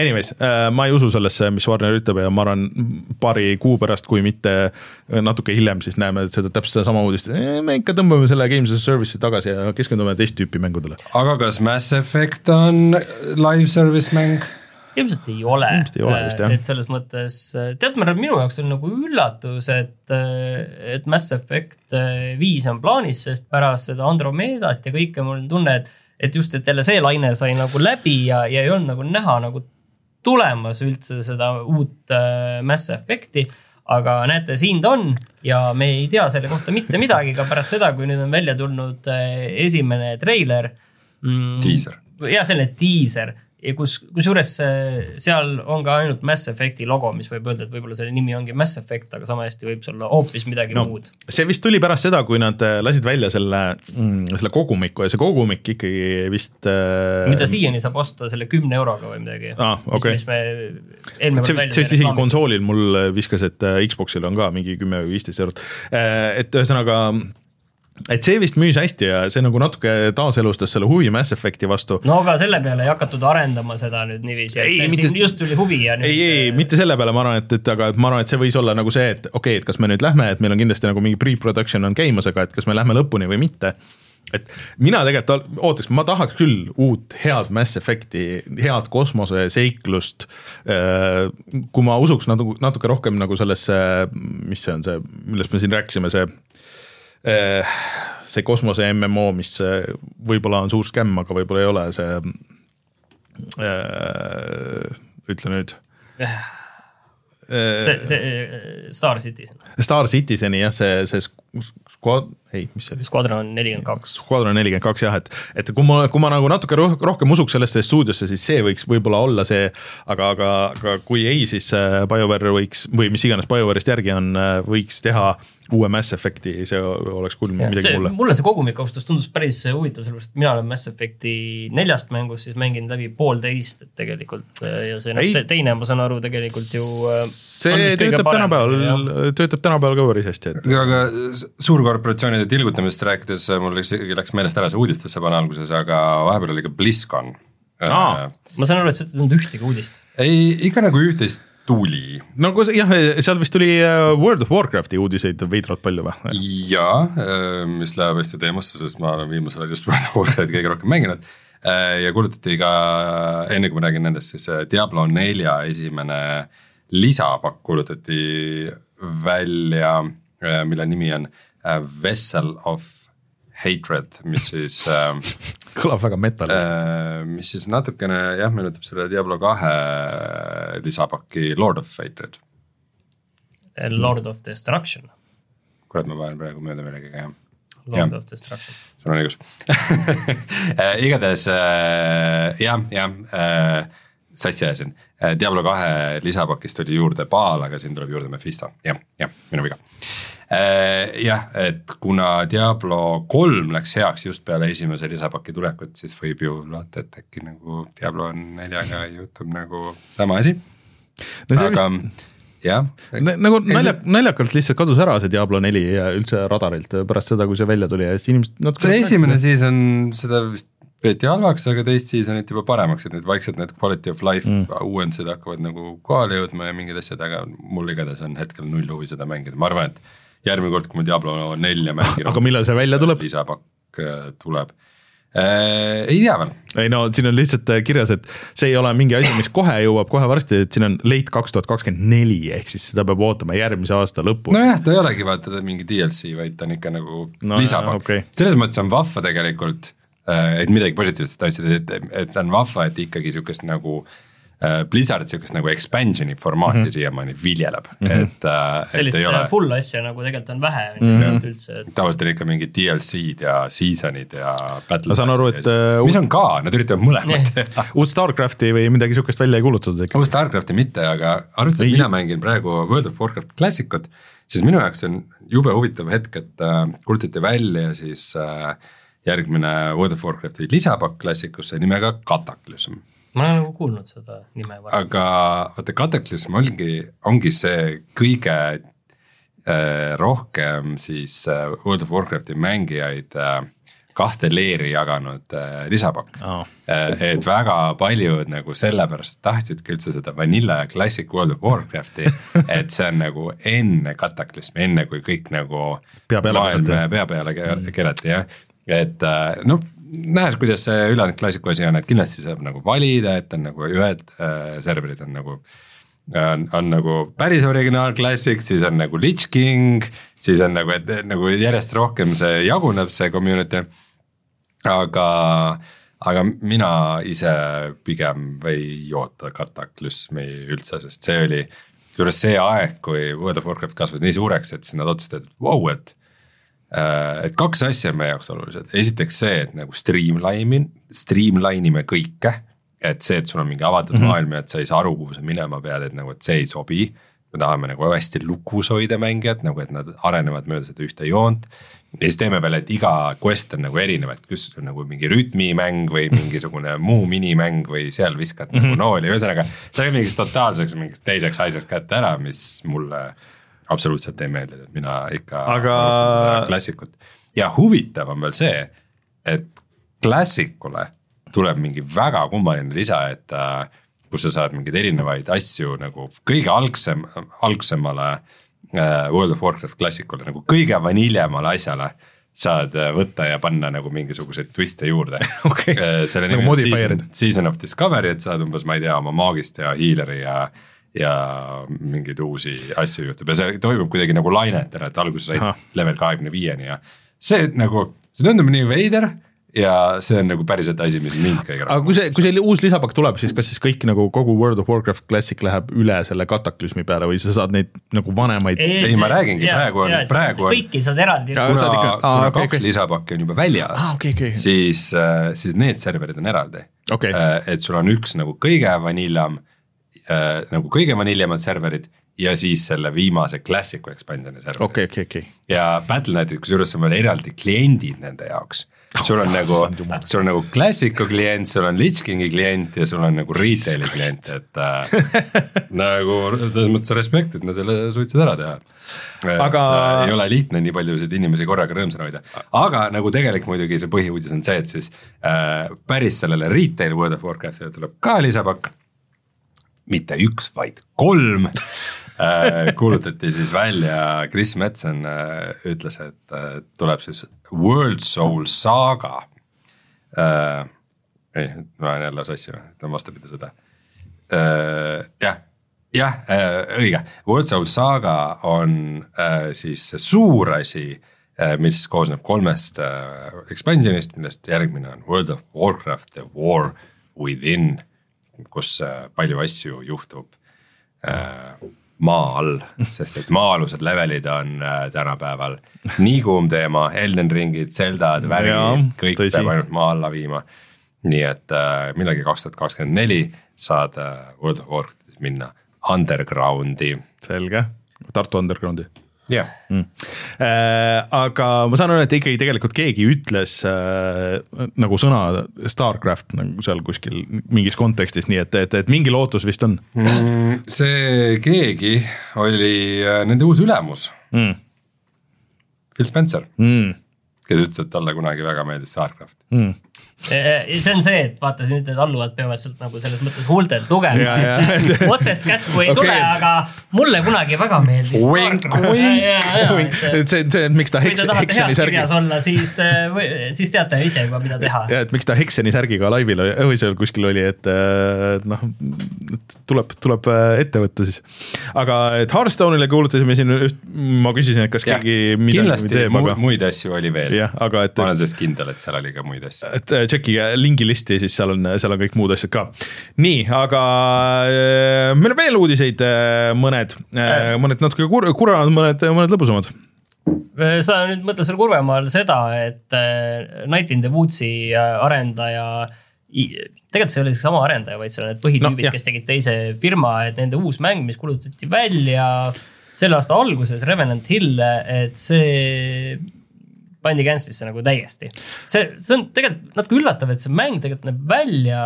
Anyways, äh, ma ei usu sellesse, mis Warner ütleb ja ma arvan, paari kuu pärast, kui mitte natuke hiljem, siis näeme seda täpselt sedasama uudist, me ikka tõmbame selle Games as a Service'i tagasi ja keskendume teist tüüpi mängudele. aga kas Mass Effect on live service mäng? Ilmselt ei ole. ilmselt ei ole vist jah. et selles mõttes, tead, minu jaoks on nagu üllatus, et, et Mass Effect viis on plaanis, sest pärast seda Andromedat ja kõike mul on tunne, et, et just, et jälle see laine sai nagu läbi ja, ja ei olnud nagu näha nagu tulemas üldse seda uut Mass Effect'i aga näete, siin ta on ja me ei tea selle kohta mitte midagi ka pärast seda, kui nüüd on välja tulnud esimene treiler mm,. jah, selline diiser ja kus, kusjuures seal on ka ainult Mass Effect'i logo, mis võib öelda, et võib-olla selle nimi ongi Mass Effect, aga sama hästi võib see olla hoopis midagi no, muud. see vist tuli pärast seda, kui nad äh, lasid välja selle mm,, selle kogumiku ja see kogumik ikkagi vist äh.... mida siiani saab osta selle kümne euroga või midagi ah,. Okay. mis me eelmine kord välja. see vist isegi konsoolil mul viskas, et äh, Xbox'il on ka mingi kümme või viisteist eurot. et ühesõnaga et see vist müüs hästi ja see nagu natuke taaselustas selle huvi Mass Effect'i vastu. no aga selle peale ei hakatud arendama seda nüüd niiviisi, et ei, mitte, just tuli huvi ja nüüd... ei, ei, äh, mitte selle peale, ma arvan, et, et aga et ma arvan, et see võis olla nagu see, et okei okay,, et kas me nüüd lähme, et meil on kindlasti nagu mingi pre-production on käimas, aga et kas me lähme lõpuni või mitte et mina tegelikult ootaks, ma tahaks küll uut head Mass Effect'i, head kosmoseseiklust. Äh, kui ma usuks natuke, natuke rohkem nagu sellesse, mis see on see, millest me siin rääkisime, see see kosmose MMO, mis võib-olla on suur skämm, aga võib-olla ei ole, see äh, ütle nüüd see, see Star Citizen. Star Citizeni jah, see, see squad, ei, mis see oli? Squadron nelikümmend kaks. Squadron nelikümmend kaks jah, et, et kui ma, kui ma nagu natuke roh rohkem usuks sellesse stuudiosse, siis see võiks võib-olla olla see, aga, aga, aga kui ei, siis BioWare võiks või mis iganes BioWare'ist järgi on, võiks teha uue Mass Effect'i, see oleks küll Ja, midagi see, mulle. mulle see kogumik ausalt öeldes tundus päris huvitav, sellepärast et mina olen Mass Effect'i neljast mängust siis mänginud läbi poolteist, et tegelikult äh, ja see noh Ei. te, teine, ma saan aru, tegelikult ju. äh, see töötab tänapäeval, töötab tänapäeval ka päris hästi, et aga suurkorporatsioonide tilgutamisest rääkides mul isegi läks meelest ära see uudistesse pane alguses, aga vahepeal oli ka BlizzCon. Ma saan aru, et sa ei tulnud ühtegi uudist. ei, ikka nagu üht-teist tuli no kus jah, seal vist tuli äh, World of Warcrafti uudiseid veidralt palju või? ja mis läheb hästi teemasse, sest ma olen viimasel ajal just World of Warcrafti kõige rohkem mänginud. ja kuulutati ka, enne kui ma räägin nendest, siis äh, Diablo nelja esimene lisapakk kuulutati välja, mille nimi on äh, Vessel of Hatred, mis siis äh, kõlab väga metal äh,. Äh, mis siis natukene jah, meenutab selle Diablo kahe lisapaki Lord of Hatred. Lord of Destruction, kurat, ma panen praegu mööda millegagi jah, Lord Jah. of Destruction. sul on õigus igatahes äh, jah, jah äh, sassi ajasin, Diablo kahe lisapakist tuli juurde Baal, aga siin tuleb juurde Mephisto, jah, jah, minu viga äh, jah, et kuna Diablo kolm läks heaks just peale esimese lisapaki tulekut, siis võib ju loota, et äkki nagu Diablo neljaga juhtub nagu sama asi no aga vist jah, nagu nalja, naljakalt lihtsalt kadus ära see Diablo neli üldse radarilt pärast seda, kui see välja tuli ja siis inimesed natuke see esimene season, seda vist peeti halvaks, aga teist seasonit juba paremaks, et nüüd vaikselt need quality of life mm. uuendused hakkavad nagu kohale jõudma ja mingid asjad, aga mul igatahes on hetkel null huvi seda mängida, ma arvan, et järgmine kord, kui ma Diablo nelja mängin. Aga millal see välja tuleb? lisapakk äh, tuleb äh,, ei tea veel, ei no siin on lihtsalt äh, kirjas, et see ei ole mingi asi, mis kohe jõuab kohe varsti, et siin on late kaks tuhat kakskümmend neli, ehk siis seda peab ootama järgmise aasta lõpuni no.. nojah, ta ei olegi vaata mingi DLC, vaid ta on ikka nagu No lisapakk okay., selles mõttes on vahva tegelikult, et midagi positiivset tahtsid, et, et see on vahva, et ikkagi sihukest nagu äh, Blizzard sihukest nagu expansion'i formaati mm -hmm. siiamaani viljeleb mm, -hmm. et äh,, et sellist ei ole full asja nagu tegelikult on vähe mm -hmm. üldse, et tavaliselt on ikka mingid DLC-d ja season'id ja battle Ma saan aru, et, äh, mis on ka, nad üritavad mõlemat teha uut StarCrafti või midagi sihukest välja ei kuulutatud ikka. uus Starcrafti mitte, aga arvestades, et mina mängin praegu World of Warcraft Classicut, siis minu jaoks on jube huvitav hetk, et äh, kuulutati välja siis äh, järgmine World of Warcrafti lisapakk Classicusse nimega Cataclysm. Ma olen nagu kuulnud seda nime varem. aga vaata, Cataclysm ongi, ongi see kõige äh, rohkem siis äh, World of Warcrafti mängijaid äh, kahte leeri jaganud äh, lisapakk Aa. Äh, et väga paljud nagu sellepärast tahtsidki üldse seda Vanilla ja Classic World of Warcrafti, et see on nagu enne kataklüsmi, enne kui kõik nagu Pea peale keerati. pea peale ke- keerati jah, et äh, noh, nähes, kuidas see ülejäänud klassiku asi on, et kindlasti saab nagu valida, et on nagu ühed äh, serverid on nagu on, on nagu päris originaal classic, siis on nagu Lich King, siis on nagu, et nagu järjest rohkem see jaguneb, see community. aga, aga mina ise pigem ei oota kataklüsmi üldse, sest see oli juures see aeg, kui World of Warcraft kasvas nii suureks, et siis nad otsustasid, et vau, et äh, et kaks asja on meie jaoks olulised, esiteks see, et nagu streamline, streamline ime kõike. et see, et sul on mingi avatud mm -hmm. maailm ja et sa ei saa aru, kuhu sa minema pead, et nagu, et see ei sobi. me tahame nagu hästi lukus hoida mängijat nagu, et nad arenevad mööda seda ühte joont. ja siis teeme veel, et iga quest on nagu erinev, et kus nagu mingi rütmimäng või mingisugune muu minimäng või seal viskad mm -hmm. nagu nooli, ühesõnaga. see on mingiks totaalseks mingiks teiseks asjaks kätte ära, mis mulle absoluutselt ei meeldi, et mina ikka Aga- klassikut ja huvitav on veel see, et klassikule tuleb mingi väga kummaline lisa, et äh, kus sa saad mingeid erinevaid asju nagu kõige algsem, algsemale äh, World of Warcraft klassikule nagu kõige vaniljemale asjale saad äh, võtta ja panna nagu mingisuguseid twiste juurde. Äh, selle Nagu nimi on modifier'id. season, season of discovery, et saad umbes, ma ei tea, oma maagist ja healer'i ja ja mingeid uusi asju juhtub ja see toimub kuidagi nagu lainetena, et alguses said level kahekümne viieni ja see nagu, see tundub nii veider ja see on nagu päriselt asi, mis mind kõige aga kui see, kui see uus lisapakk tuleb, siis kas siis kõik nagu kogu World of Warcraft Classic läheb üle selle kataklüsmi peale või sa saad neid nagu vanemaid Ei, ma räägingi, praegu on- praegu on- kõiki saad eraldi kuna, kuna okei, kaks okei. lisapakki on juba väljas Aa, okei, okei. siis, siis need serverid on eraldi Okei. Äh, et sul on üks nagu kõige vaniljam äh, nagu kõige vaniljamad serverid ja siis selle viimase classic'u expansion'i serverid okei, okei, okei. ja Battle.net'id, kusjuures on veel eraldi kliendid nende jaoks. sul on nagu issand jumal., sul on nagu Classic'u klient, sul on Lich Kingi klient ja sul on nagu retail'i klient, et äh, nagu selles mõttes respekt, et nad selle suutsid ära teha. Aga- äh, ei ole lihtne nii paljusid inimesi korraga rõõmsana hoida, aga nagu tegelik muidugi see põhiuudis on see, et siis äh, päris sellele retail World of Warcraftile tuleb ka lisapakk mitte üks, vaid kolm. Äh, kuulutati siis välja, Chris Metzen äh, ütles, et äh, tuleb siis World Soul Saga. Ei, ma olen jälle sassi või, ütlen vastupidi seda. Jah, jah õige, World Soul Saga on siis see suur asi mis koosneb kolmest expansion'ist, millest järgmine on World of Warcraft The War Within, kus äh, palju asju juhtub äh, maa all, sest et maa-alused levelid on äh, tänapäeval nii kuum teema, Elden Ringid, Zeldad, värgid, kõik tõsi. peab ainult maa alla viima. nii et millalgi kaks tuhat kakskümmend neli saad World of Warcraftis minna underground'i. selge, Tartu Undergroundi jah, mm.. Äh, aga ma saan aru, et ikkagi tegelikult keegi ütles äh, nagu sõna Starcraft nagu seal kuskil mingis kontekstis, nii et, et, et mingi lootus vist on see keegi oli äh, nende uus ülemus, mm.. Phil Spencer, Mm. kes ütles, et talle kunagi väga meeldis Starcraft. Mm. See on see, et vaata nüüd need alluvad peavad sealt nagu selles mõttes huultelt Ja, lugema ja. otsest käsku ei Okei, tule, et- aga mulle kunagi väga meeldis. Wink, wink. et see, see, et miks ta kui heks, te tahate Hekseni heas särgi kirjas olla, siis, siis teate ise juba, mida teha. ja et miks ta Hekseni särgiga laivil oli- või seal kuskil oli, et äh, noh, tuleb, tuleb äh, ette võtta siis. aga et Hearthstone'ile kuulutasime siin just, ma küsisin, et kas keegi midagi teeb, aga muid asju oli veel. jah, aga et ma, olen sellest kindel, et seal oli ka muid asju. et äh, tšekkige lingi listi, siis seal on, seal on kõik muud asjad ka. nii, aga äh, meil on veel uudiseid äh, mõned, mõned natuke kur-, kurvemad, mõned, mõned lõbusamad. sa nüüd mõtled seal kurvema all seda, et äh, Night in the Woods'i äh, arendaja, tegelikult see ei ole isegi sama arendaja, vaid seal on need põhitüübid no,, kes tegid teise firma, et nende uus mäng, mis kuulutati välja selle aasta alguses, Revenant Hill, et see pandi cancel'isse nagu täiesti. see, see on tegelikult natuke üllatav, et see mäng tegelikult näeb välja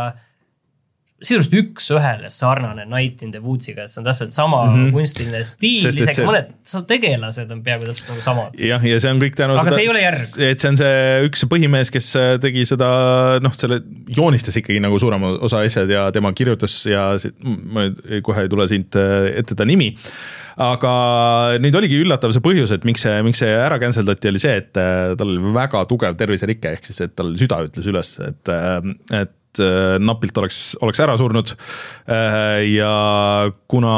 sisuliselt üks-ühele sarnane Night in the Woods'iga, et see on täpselt sama mm -hmm. kunstiline stiil, isegi see- mõned tegelased on peaaegu täpselt nagu samad. jah, ja see on kõik tänu Aga see ei ole järg. et see on see üks põhimees, kes äh, tegi seda noh, selle joonistas ikkagi nagu suurema osa asjad ja tema kirjutas ja see, ma kohe ei tule siit äh, ette ta nimi aga nüüd oligi üllatav see põhjus, et miks see, miks see ära cancel dati, oli see, et äh, tal oli väga tugev terviserike, ehk siis, et tal süda ütles üles, et, et äh, napilt oleks, oleks ära surnud. ja kuna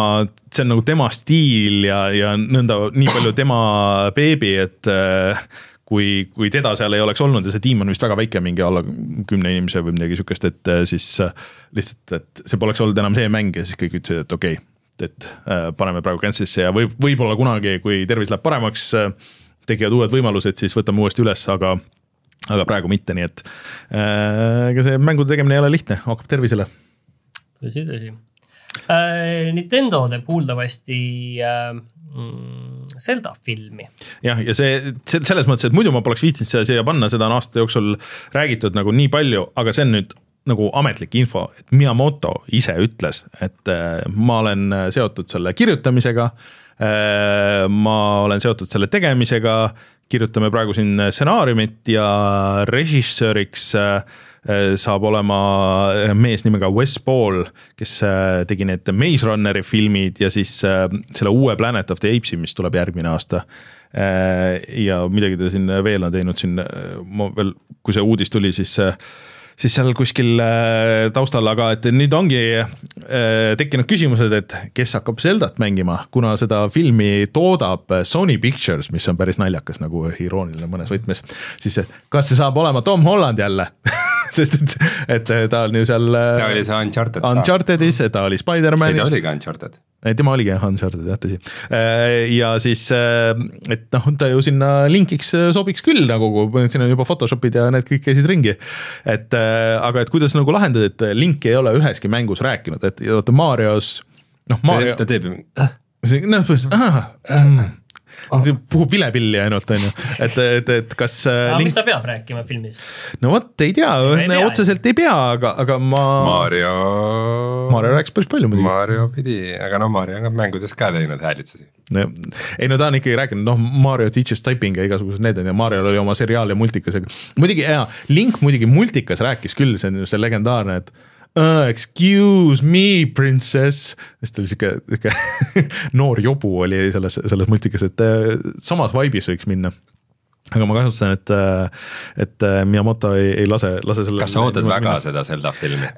see on nagu tema stiil ja, ja nõnda nii palju tema beebi, et äh, kui, kui teda seal ei oleks olnud ja see tiim on vist väga väike, mingi alla kümne inimese või midagi sihukest, et äh, siis äh, lihtsalt, et see poleks olnud enam see mäng ja siis kõik ütlesid, et okei okay,, et äh, paneme praegu cancel'isse ja võib, võib-olla kunagi, kui tervis läheb paremaks äh,, tekivad uued võimalused, siis võtame uuesti üles, aga aga praegu mitte, nii et äh, ega see mängude tegemine ei ole lihtne, hakkab tervisele. tõsi, tõsi äh,. Nintendo teeb kuuldavasti äh, mm, Zelda filmi. jah, ja see, see selles mõttes, et muidu ma poleks viitsinud seda siia panna, seda on aasta jooksul räägitud nagu nii palju, aga see on nüüd nagu ametlik info, et Miyamoto ise ütles, et äh, ma olen äh, seotud selle kirjutamisega äh,. ma olen seotud selle tegemisega, kirjutame praegu siin stsenaariumit ja režissööriks saab olema mees nimega Wes Ball, kes tegi need Maze Runneri filmid ja siis selle uue Planet of the Apes'i, mis tuleb järgmine aasta. ja midagi ta siin veel on teinud siin, ma veel, kui see uudis tuli, siis, siis seal kuskil äh, taustal, aga et nüüd ongi äh, tekkinud küsimused, et kes hakkab Zeldat mängima, kuna seda filmi toodab Sony Pictures, mis on päris naljakas nagu irooniline mõnes võtmes, siis kas see saab olema Tom Holland jälle sest et, et ta on ju seal ta oli see Uncharted. Unchartedis, ta oli ei, Spider-manis ta oli ka Uncharted. tema oligi jah, Uncharted jah, tõsi. ja siis, et noh, ta ju sinna linkiks sobiks küll nagu, siin on juba Photoshopid ja need kõik käisid ringi. et aga et kuidas nagu lahendada, et Link ei ole üheski mängus rääkinud, et vaata Marios, noh Mario, ta teeb ju, noh põhimõtteliselt see puhub vilepilli ainult, on ju, et, et, et kas äh, aga Link mis, ta peab rääkima filmis? no vot, ei tea otseselt ei pea, aga, aga ma, Mario. Mario rääkis päris palju muidugi. Mario pidi, aga no Mario on ka mängudes ka teinud häälitsusi. No, ei no ta on ikkagi rääkinud, noh Mario teaches typing ja igasugused need on ja Mariol oli oma seriaal ja multikas ja muidugi jaa, Link muidugi multikas rääkis küll, see on ju see legendaarne, et uh, excuse me princess, siis ta oli sihuke, sihuke noor jobu oli selles, selles multikas, et äh, samas vibe'is võiks minna aga ma kahtlustan, et, et Miyamoto ei, ei lase, lase selle kas sa ootad väga seda Zelda filmi?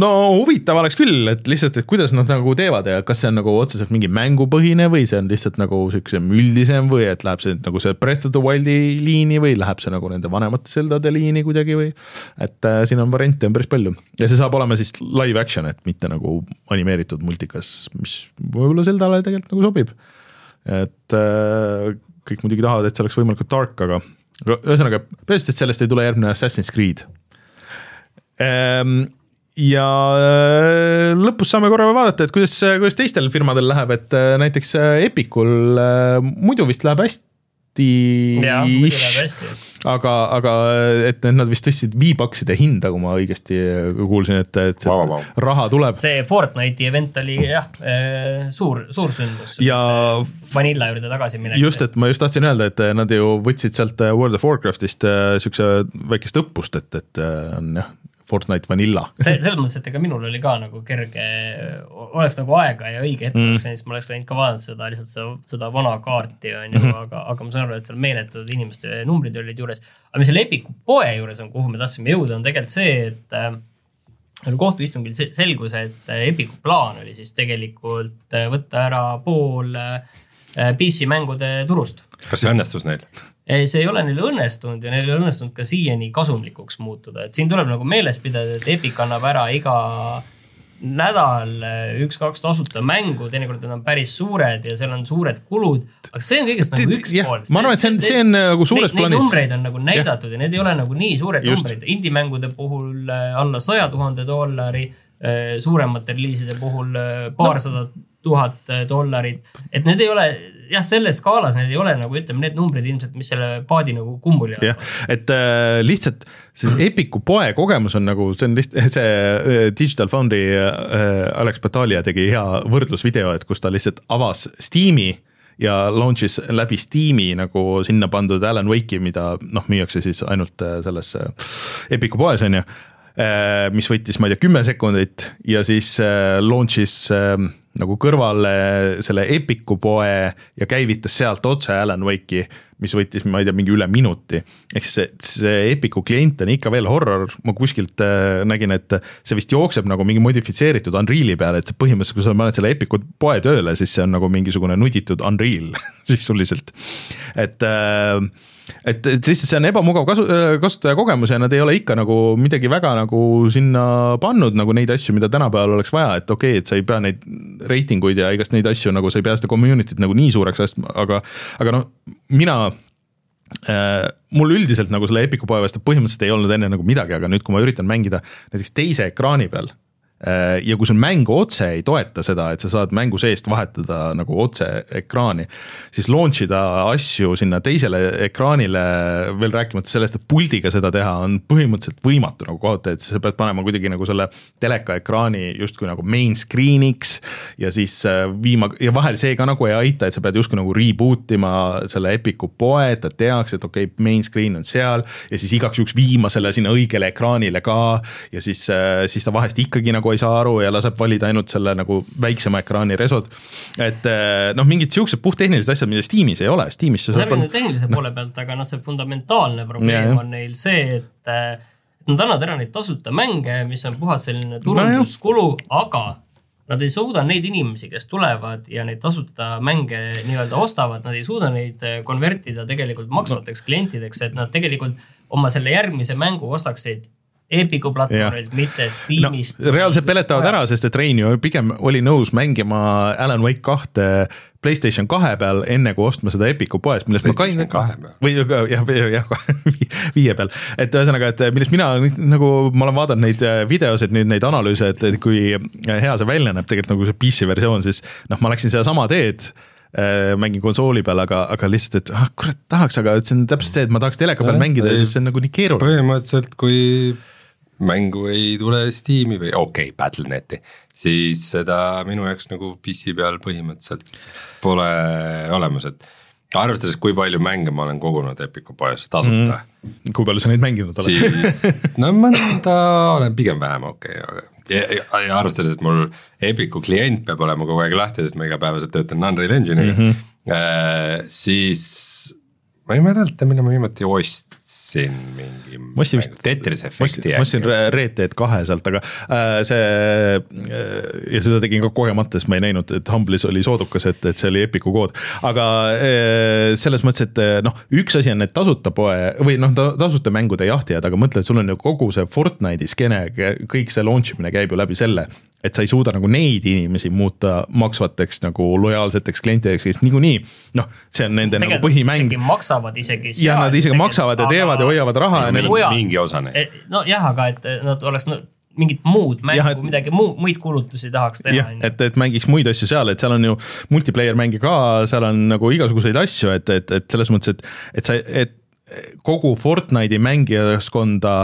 no huvitav oleks küll, et lihtsalt, et kuidas nad nagu teevad ja kas see on nagu otseselt mingi mängupõhine või see on lihtsalt nagu siukse üldisem või et läheb see nagu see Breath of the Wildi liini või läheb see nagu nende vanemate Zeldade liini kuidagi või et äh, siin on variante on päris palju ja see saab olema siis live action, et mitte nagu animeeritud multikas, mis võib-olla Zeldale tegelikult nagu sobib. et äh, kõik muidugi tahavad, et see oleks võimalikult tark, aga aga ühesõnaga, põhimõtteliselt sellest ei tule järgmine Assassin's Creed Ehm, ja äh, lõpus saame korra vaadata, et kuidas, kuidas teistel firmadel läheb, et äh, näiteks äh, Epicul muidu vist läheb hästi. hästi. aga, aga et nad vist tõstsid V-Buckside hinda, kui ma õigesti kuulsin, et, et Vau, vau. raha tuleb. see Fortnite'i event oli jah, suur, suur sündmus. Ja- Vanilla juurde tagasiminek. just, et ma just tahtsin öelda, et nad ju võtsid sealt äh, World of Warcraftist äh, siukse väikest õppust, et, et äh, on jah, Fortnite Vanilla. see, selles mõttes, et ega minul oli ka nagu kerge, oleks nagu aega ja õige hetk Mm. oleks läinud, siis ma oleks läinud ka vaadanud seda lihtsalt seda, seda vana kaarti on ju Mhm. mm, -hmm. aga, aga ma saan aru, et seal meeletud inimeste numbrid olid juures. aga mis selle Epiku poe juures on, kuhu me tahtsime jõuda, on tegelikult see, et äh, nagu kohtuistungil se- selgus, et äh, Epiku plaan oli siis tegelikult äh, võtta ära pool äh, PC mängude turust kas see õnnestus neil? See ei ole neil õnnestunud ja neil ei õnnestunud ka siiani kasumlikuks muutuda, et siin tuleb nagu meeles pidada, et Epic annab ära iga nädal eh, üks-kaks tasuta mängu, teinekord nad on päris suured ja seal on suured kulud, aga see on kõigest nagu üks jah, pool. ma arvan, et see on- see on nagu suures plaanis- Neid numbreid on nagu näidatud ja, ja need ei ole nagu nii suured Just. numbrid, indie-mängude puhul eh, alla saja tuhande dollari, suuremate reliiside puhul eh, paarsada tuhat eh, dollarit, et need ei ole jah, selles skaalas need ei ole nagu ütleme, need numbrid ilmselt, mis selle paadi nagu kumbuli jah, et äh, lihtsalt see Epiku poe kogemus on nagu, see on lihtsalt see äh, Digital Foundry äh, Alex Batalja tegi hea võrdlusvideo, et kus ta lihtsalt avas Steam'i ja launch'is läbi Steam'i nagu sinna pandud Alan Wake'i, mida noh, müüakse siis ainult äh, selles äh, Epiku poes on ju, mis võttis, ma ei tea, kümme sekundit ja siis äh, launch'is äh, nagu kõrvale selle Epiku poe ja käivitas sealt otse Alan Wake'i, mis võttis, ma ei tea, mingi üle minuti. ehk siis see, see Epiku klient on ikka veel horror, ma kuskilt äh, nägin, et see vist jookseb nagu mingi modifitseeritud Unreal'i peale, et põhimõtteliselt, kui sa paned selle Epiku poe tööle, siis see on nagu mingisugune nutitud Unreal sisuliselt. et äh, et, et lihtsalt see on ebamugav kasu, kasutajakogemus ja nad ei ole ikka nagu midagi väga nagu sinna pannud nagu neid asju, mida tänapäeval oleks vaja, et okei okay,, et sa ei pea neid reitinguid ja igast neid asju nagu sa ei pea seda community't nagu nii suureks astma, aga, aga noh, mina äh, mul üldiselt nagu selle Epiku poe vastu põhimõtteliselt ei olnud enne nagu midagi, aga nüüd, kui ma üritan mängida näiteks teise ekraani peal äh, ja kui sul mäng otse ei toeta seda, et sa saad mängu seest vahetada nagu otse ekraani, siis launch ida asju sinna teisele ekraanile, veel rääkimata sellest, et puldiga seda teha on põhimõtteliselt võimatu nagu kohati, et sa pead panema kuidagi nagu selle teleka ekraani justkui nagu main screen'iks ja siis äh, viima ja vahel see ka nagu ei aita, et sa pead justkui nagu reboot ima selle Epiku poe, et ta teaks, et okei okay,, main screen on seal ja siis igaks juhuks viima selle sinna õigele ekraanile ka ja siis, siis ta vahest ikkagi nagu ei saa aru ja laseb valida ainult selle nagu väiksema ekraani resod. et eh, noh, mingid siuksed puhttehnilised asjad, mida Steamis ei ole, Steamis sa saad tehnilise poole pealt, aga noh, see fundamentaalne probleem Jaa, jah. on neil see, et äh, Nad annavad ära neid tasuta mänge, mis on puhas selline turunduskulu no, aga nad ei suuda neid inimesi, kes tulevad ja neid tasuta mänge nii-öelda ostavad, nad ei suuda neid eh, konvertida tegelikult maksvateks klientideks, et nad tegelikult oma selle järgmise mängu ostaksid Epiku platvormilt, mitte no Steamist reaalselt peletavad ära, sest et Rein ju pigem oli nõus mängima Alan Wake kahte Playstation kahe peal, enne kui ostma seda Epiku poest, millest ma PlayStation ka kahe peal. või jah, jah, viie peal, et ühesõnaga, et millest mina nagu ma olen vaadanud neid videosid, nüüd neid analüüse, et, et kui hea see välja näeb, tegelikult nagu see PC versioon, siis noh, ma läksin sedasama teed äh, mängin konsooli peal, aga, aga lihtsalt, et ah kurat tahaks, aga et see on täpselt see, et ma tahaks teleka peal Jah, mängida ja siis see on nagu nii keeruline. põhimõtteliselt, kui mängu ei tule Steam'i või okei okay,, Battle.net'i, siis seda minu jaoks nagu PC peal põhimõtteliselt pole olemas, et arvestades, kui palju mänge ma olen kogunud Epiku poes tasuta mm., kui palju sa neid mänginud oled? siis no mõnda olen pigem vähem okei okay,, aga ja, ja, ja arvestades, et mul Epiku klient peab olema kogu aeg lahti, sest ma igapäevaselt töötan Unreal Engine'iga mm, -hmm. äh, siis ma ei mäleta, millal ma viimati ostsin mingi ma ostsin vist, Tetris efekti ma ostsin Re- Red Dead kahe sealt, aga äh, see äh, ja seda tegin ka kogemata, sest ma ei näinud, et Humble'is oli soodukas, et, et see oli Epiku kood, aga äh, selles mõttes, et äh, noh, üks asi on need tasuta poe või noh, tasuta mängude jahtijad, aga mõtle, et sul on ju kogu see Fortnite'i skeene, kõik see launch imine käib ju läbi selle et sa ei suuda nagu neid inimesi muuta maksvateks nagu lojaalseteks klientideks, kes niikuinii noh, see on nende nagu põhimäng maksavad isegi ja nad isegi maksavad ja teevad ja hoiavad raha ja neil on mingi osa neist. Eh, nojah, aga et nad oleks no, mingit muud mängu midagi muud, muid kulutusi tahaks teha et, et mängiks muid asju seal, et seal on ju multiplayer mänge ka, seal on nagu igasuguseid asju, et, et, et selles mõttes, et, et sa, et kogu Fortnite'i mängijaskonda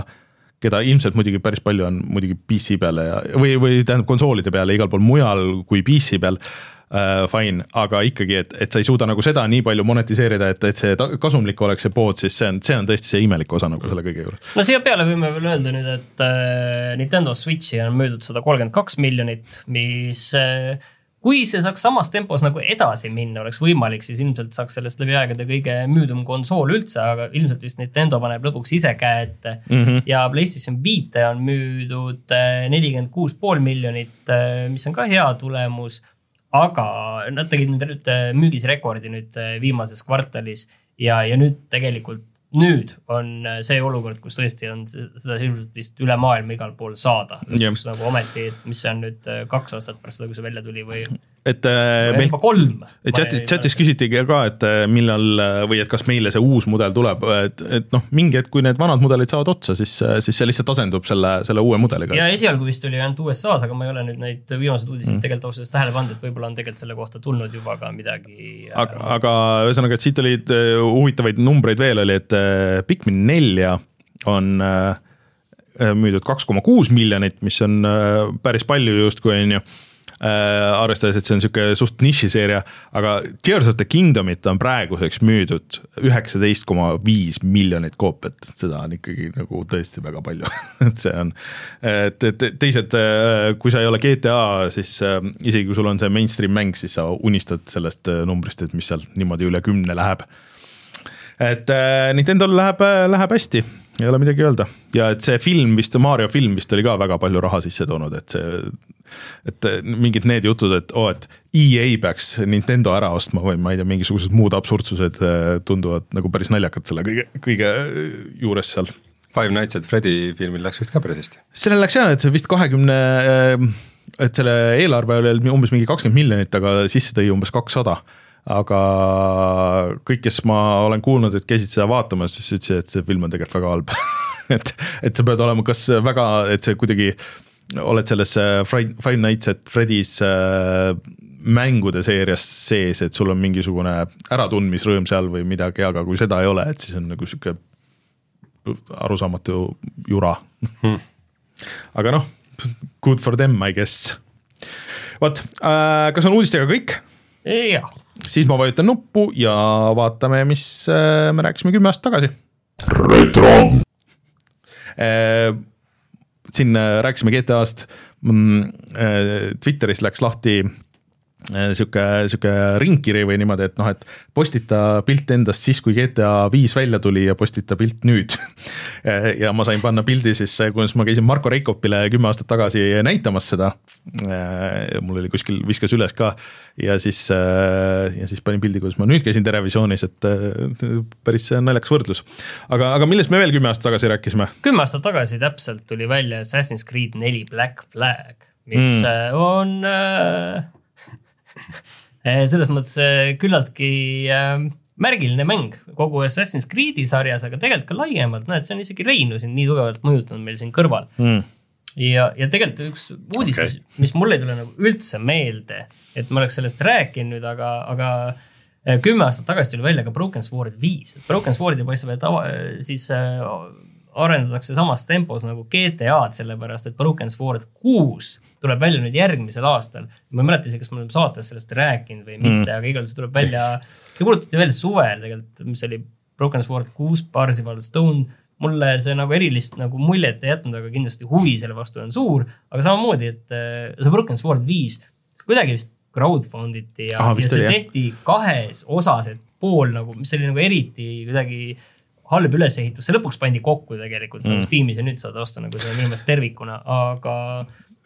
keda ilmselt muidugi päris palju on muidugi PC peale ja, või, või tähendab konsoolide peale igal pool mujal kui PC peal äh,, fine, aga ikkagi, et, et sa ei suuda nagu seda nii palju monetiseerida, et, et see kasumlik oleks see pood, siis see on, see on tõesti see imelik osa nagu selle kõige juures. no siia peale võime veel öelda nüüd, et äh, Nintendo Switchi on müüdud sada kolmkümmend kaks miljonit, mis äh, kui see saaks samas tempos nagu edasi minna, oleks võimalik, siis ilmselt saaks sellest läbi aegade kõige müüdum konsool üldse, aga ilmselt vist Nintendo paneb lõpuks ise käe ette mm. -hmm. ja PlayStation viite on müüdud äh, nelikümmend kuus pool miljonit, mis on ka hea tulemus. aga nad tegid nüüd äh, müügisrekordi nüüd viimases kvartalis ja, ja nüüd tegelikult nüüd on äh, see olukord, kus tõesti on se- seda sisuliselt vist üle maailma igal pool saada. Jah. kus nagu ometi, mis see on nüüd äh, kaks aastat pärast seda, kui see välja tuli või et äh, meil juba kolm. chatis, chatis küsiti ka, et äh, millal äh, või et kas meile see uus mudel tuleb, et, et noh, mingi hetk, kui need vanad mudelid saavad otsa, siis, siis see lihtsalt asendub selle, selle uue mudeliga. ja esialgu vist oli ainult USA-s, aga ma ei ole nüüd neid viimaseid uudiseid mm. tegelikult ausalt öeldes tähele pannud, et võib-olla on tegelikult selle kohta tulnud juba ka midagi. aga, aga ühesõnaga, et siit olid äh, huvitavaid numbreid veel oli, et äh, Pikmin nelja on äh, äh, müüdud kaks koma kuus miljonit, mis on äh, päris palju justkui on ju äh, arvestades, et see on niisugune suht nišiseeria, aga Tears of the Kingdomit on praeguseks müüdud üheksateist koma viis miljonit koopiat, seda on ikkagi nagu tõesti väga palju, et see on, et, et teised, kui sa ei ole GTA, siis äh, isegi kui sul on see mainstream mäng, siis sa unistad sellest äh, numbrist, et mis sealt niimoodi üle kümne läheb. Et äh, Nintendo'l läheb, läheb hästi, ei ole midagi öelda ja et see film vist, Mario film vist oli ka väga palju raha sisse toonud, et see, et äh, mingid need jutud, et oo oh,, et EA peaks Nintendo ära ostma või ma ei tea, mingisugused muud absurdsused äh, tunduvad nagu päris naljakad selle kõige, kõige äh, juures seal. Five Nights at Freddy filmil läks vist ka päris hästi. sellel läks jah, et see vist kahekümne, et selle eelarve oli umbes mingi kakskümmend miljonit, aga sisse tõi umbes kakssada aga kõik, kes ma olen kuulnud, et käisid seda vaatamas, siis ütlesid, et see film on tegelikult väga halb et, et sa pead olema kas väga, et see kuidagi oled selles äh, Five Nights at Freddy's äh, mängude seerias sees, et sul on mingisugune äratundmisrõõm seal või midagi, aga kui seda ei ole, et siis on nagu sihuke arusaamatu jura hmm.. aga noh, good for them I guess. vot äh,, kas on uudistega kõik? jah, siis ma vajutan nuppu ja vaatame, mis äh, me rääkisime kümme aastat tagasi. siin äh, rääkisime GTA-st mm,, Twitteris läks lahti sihuke, sihuke ringkiri või niimoodi, et noh, et postita pilt endast siis, kui GTA viis välja tuli ja postita pilt nüüd ja ma sain panna pildi siis, kuidas ma käisin Marko Reikopile kümme aastat tagasi näitamas seda. mul oli kuskil, viskas üles ka ja siis, ja siis panin pildi, kuidas ma nüüd käisin Terevisioonis, et päris naljakas võrdlus. aga, aga millest me veel kümme aastat tagasi rääkisime? kümme aastat tagasi täpselt tuli välja Assassin's Creed neli Black Flag, mis mm. on äh selles mõttes eh, küllaltki äh, märgiline mäng kogu Assassin's Creed'i sarjas, aga tegelikult ka laiemalt, näed, see on isegi Reinu siin nii tugevalt mõjutanud meil siin kõrval mm. ja, ja tegelikult üks uudis okay., mis, mis mul ei tule nagu üldse meelde, et ma oleks sellest rääkinud, aga, aga kümme aastat tagasi tuli välja ka Broken Sword viis, et Broken Swordi paistab, et ava, siis äh, arendatakse samas tempos nagu GTA-d, sellepärast et Broken Sword kuus tuleb välja nüüd järgmisel aastal. ma ei mäleta isegi, kas me oleme saates sellest rääkinud või mitte mm., aga see tuleb välja, see kuulutati välja suvel tegelikult, mis oli Broken Sword kuus, Parsival Stone. mulle see nagu erilist nagu muljet ei jätnud, aga kindlasti huvi selle vastu on suur, aga samamoodi, et äh, see Broken Sword viis kuidagi vist crowdfund iti ja, ja see oli, tehti jah. kahes osas, et pool nagu, mis oli nagu eriti kuidagi halb ülesehitus, see lõpuks pandi kokku tegelikult nagu mm. Steamis ja nüüd saad osta nagu seda minu meelest tervikuna, aga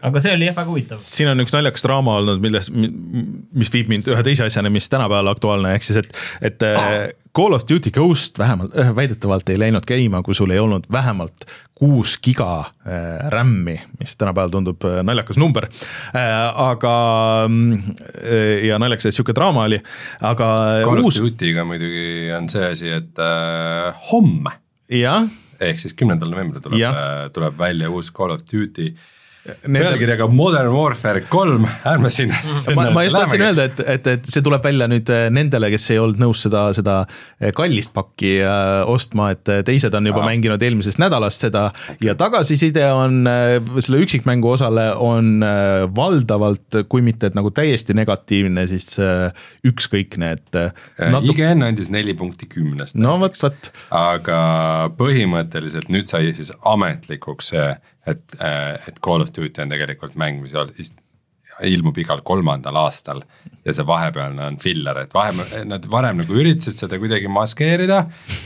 aga see oli jah väga huvitav. siin on üks naljakas draama olnud, milles, mis viib mind ühe teise asjani, mis tänapäeval aktuaalne, ehk siis, et, et äh, Call of Duty Ghost vähemalt, äh, väidetavalt ei läinud käima, kui sul ei olnud vähemalt kuus giga äh, RAM-i, mis tänapäeval tundub naljakas number. aga, ja naljakas, et sihuke draama oli, aga. Call uus... of Duty'ga muidugi on see asi, et äh, homme. ehk siis kümnendal novembril tuleb, tuleb välja uus Call of Duty pealkirjaga Modern Warfare kolm, ärme siin ma, ma just tahtsin öelda, et, et, et see tuleb välja nüüd äh, nendele, kes ei olnud nõus seda, seda äh, kallist pakki äh, ostma, et teised on juba Aa. mänginud eelmisest nädalast seda ja tagasiside on selle üksikmängu osale on valdavalt, kui mitte et nagu täiesti negatiivne, siis ükskõikne, et natu... IGN andis neli punkti kümnest. no vot, vot. aga põhimõtteliselt nüüd sai siis ametlikuks see et, äh, et Call of Duty on tegelikult mäng, mis ilmub igal kolmandal aastal ja see vahepealne on filler, et vahepeal, nad varem nagu üritasid seda kuidagi maskeerida.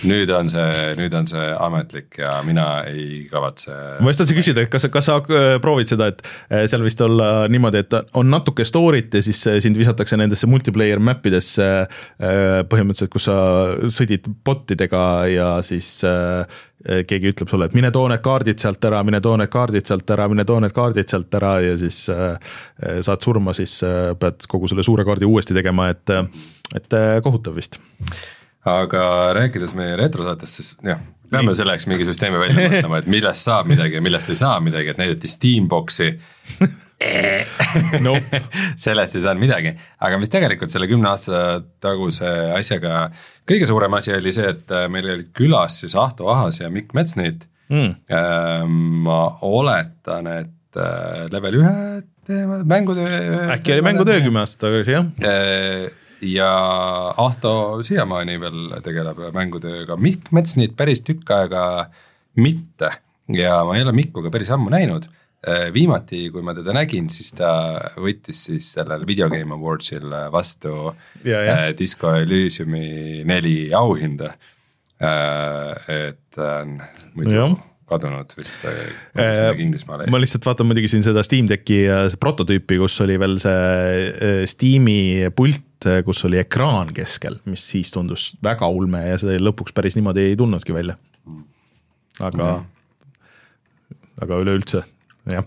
nüüd on see, nüüd on see ametlik ja mina ei kavatse. ma just tahtsin küsida, et kas, kas sa äh, proovid seda, et äh, seal vist olla niimoodi, et on natuke story't ja siis sind visatakse nendesse multiplayer map idesse. põhimõtteliselt, kus sa sõdid bot idega ja siis keegi ütleb sulle, et mine too need kaardid sealt ära, mine too need kaardid sealt ära, mine too need kaardid sealt ära ja siis saad surma, siis pead kogu selle suure kaardi uuesti tegema, et, et kohutav vist. aga rääkides meie retrosaatest, siis jah, peame selleks mingi süsteemi välja mõtlema, et millest saab midagi ja millest ei saa midagi, et näidati Steamboxi nope. sellest ei saanud midagi, aga mis tegelikult selle kümne aasta taguse asjaga kõige suurem asi oli see, et meil olid külas siis Ahto Ahas ja Mikk Metsnit mm.. ma oletan, et äh, level ühe teema, mängutöö. äkki oli mängutöö kümme aastat tagasi, jah? Äh, ja Ahto siiamaani veel tegeleb mängutööga, Mikk Metsnit päris tükk aega mitte ja ma ei ole Mikku ka päris ammu näinud äh, viimati, kui ma teda nägin, siis ta võttis siis sellel Video Game Awardsil vastu ja, ja. Äh, Disco Elysiumi neli auhinda. et muidu ja kadunud vist äh, Inglismaale. ma lihtsalt vaatan muidugi siin seda Steam Decki prototüüpi, kus oli veel see äh, Steam'i pult, kus oli ekraan keskel, mis siis tundus väga ulme ja see lõpuks päris niimoodi ei tulnudki välja. aga mm., aga üleüldse jah,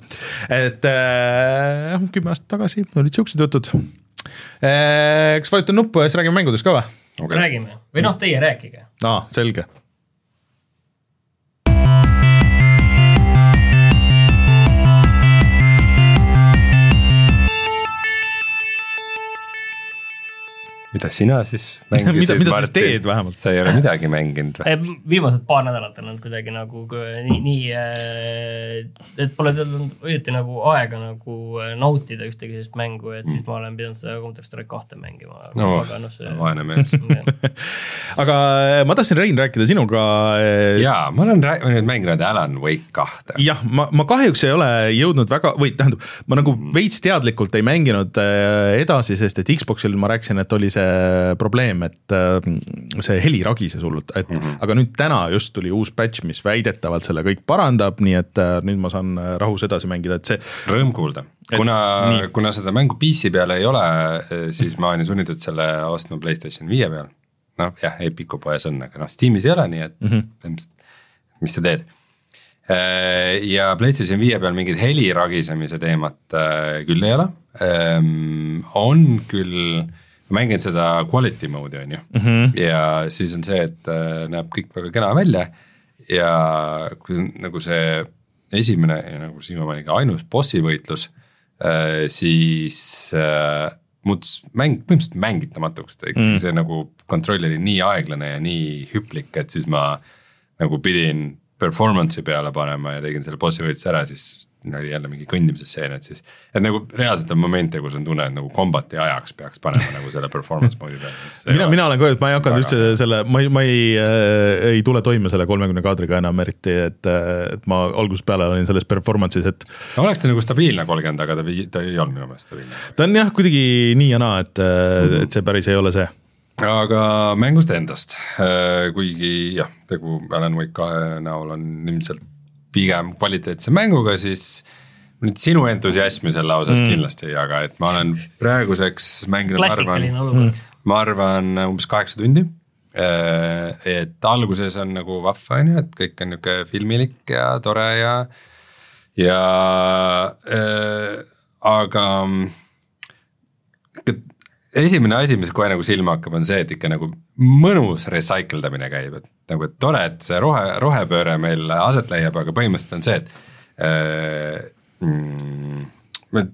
et äh, kümme aastat tagasi olid siuksed jutud äh,. kas vajutan nuppu ja siis räägime mängudest ka või okay.? räägime või noh, teie rääkige. aa, selge mida sina siis mida, mängisid mida sa siis teed vähemalt? sa ei ole midagi mänginud või? viimased paar nädalat on olnud kuidagi nagu nii, nii, et pole olnud õieti nagu aega nagu äh, nautida ühtegi sellist mängu, et siis ma olen pidanud seda Counter Strike kahte mängima. no vaene mees. aga äh, ma tahtsin, Rein, rääkida sinuga. jaa, ma olen rää- nüüd mänginud Alan Wake kahte. jah, ma, ma kahjuks ei ole jõudnud väga või tähendab, ma nagu veits teadlikult ei mänginud äh, edasi, sest et Xboxil ma rääkisin, et oli see probleem, et äh, see heli ragises hullult, et mm -hmm. aga nüüd täna just tuli uus patch, mis väidetavalt selle kõik parandab, nii et äh, nüüd ma saan äh, rahus edasi mängida, et see Rõõm kuulda, kuna kuna seda mängu PC peal ei ole, siis ma olen sunnitud selle ostma Playstation viie peal. noh jah, Epiku poes on, aga noh Steamis ei ole, nii et mm. -hmm. mis sa teed. ja Playstation viie peal mingit heli ragisemise teemat küll ei ole. on küll, mängin seda quality mode'i on ju mm, -hmm. ja siis on see, et äh, näeb kõik väga kena välja ja kui nagu see esimene ja nagu siiamaani ka ainus bossi võitlus, siis äh, muutus mäng põhimõtteliselt mängitamatuks, ta ikkagi mm. see nagu kontroll oli nii aeglane ja nii hüplik, et siis ma nagu pidin performance'i peale panema ja tegin selle bossi võitluse ära, siis oli jälle mingi kõndimise stseen, et siis, et nagu reaalselt on momente, kus on tunne, et nagu combati ajaks peaks panema nagu selle performance mode'i peale. mina, mina olen ka, et ma ei hakanud üldse selle, ma ei, ma ei äh,, ei tule toime selle kolmekümne kaadriga enam eriti, et, et ma algusest peale olin selles performance'is, et no oleks ta nagu stabiilne kolmkümmend, aga ta, ta ei olnud minu meelest stabiilne. ta on jah, kuidagi nii ja naa, et, et see päris ei ole see. aga mängust endast, kuigi jah, tegu Alan Wake kahe näol on ilmselt pigem kvaliteetse mänguga, siis nüüd sinu entusiasmi selle osas mm. kindlasti ei jaga, et ma olen praeguseks mänginud, ma klassikaline arvan, olukord. ma arvan umbes kaheksa tundi. et alguses on nagu vahva on ju, et kõik on nihuke filmilik ja tore ja, ja äh, aga esimene asi, mis kohe nagu silma hakkab, on see, et ikka nagu mõnus recycle damine käib, et nagu tore, et see rohe, rohepööre meil aset leiab, aga põhimõtteliselt on see, et äh, mm, ma-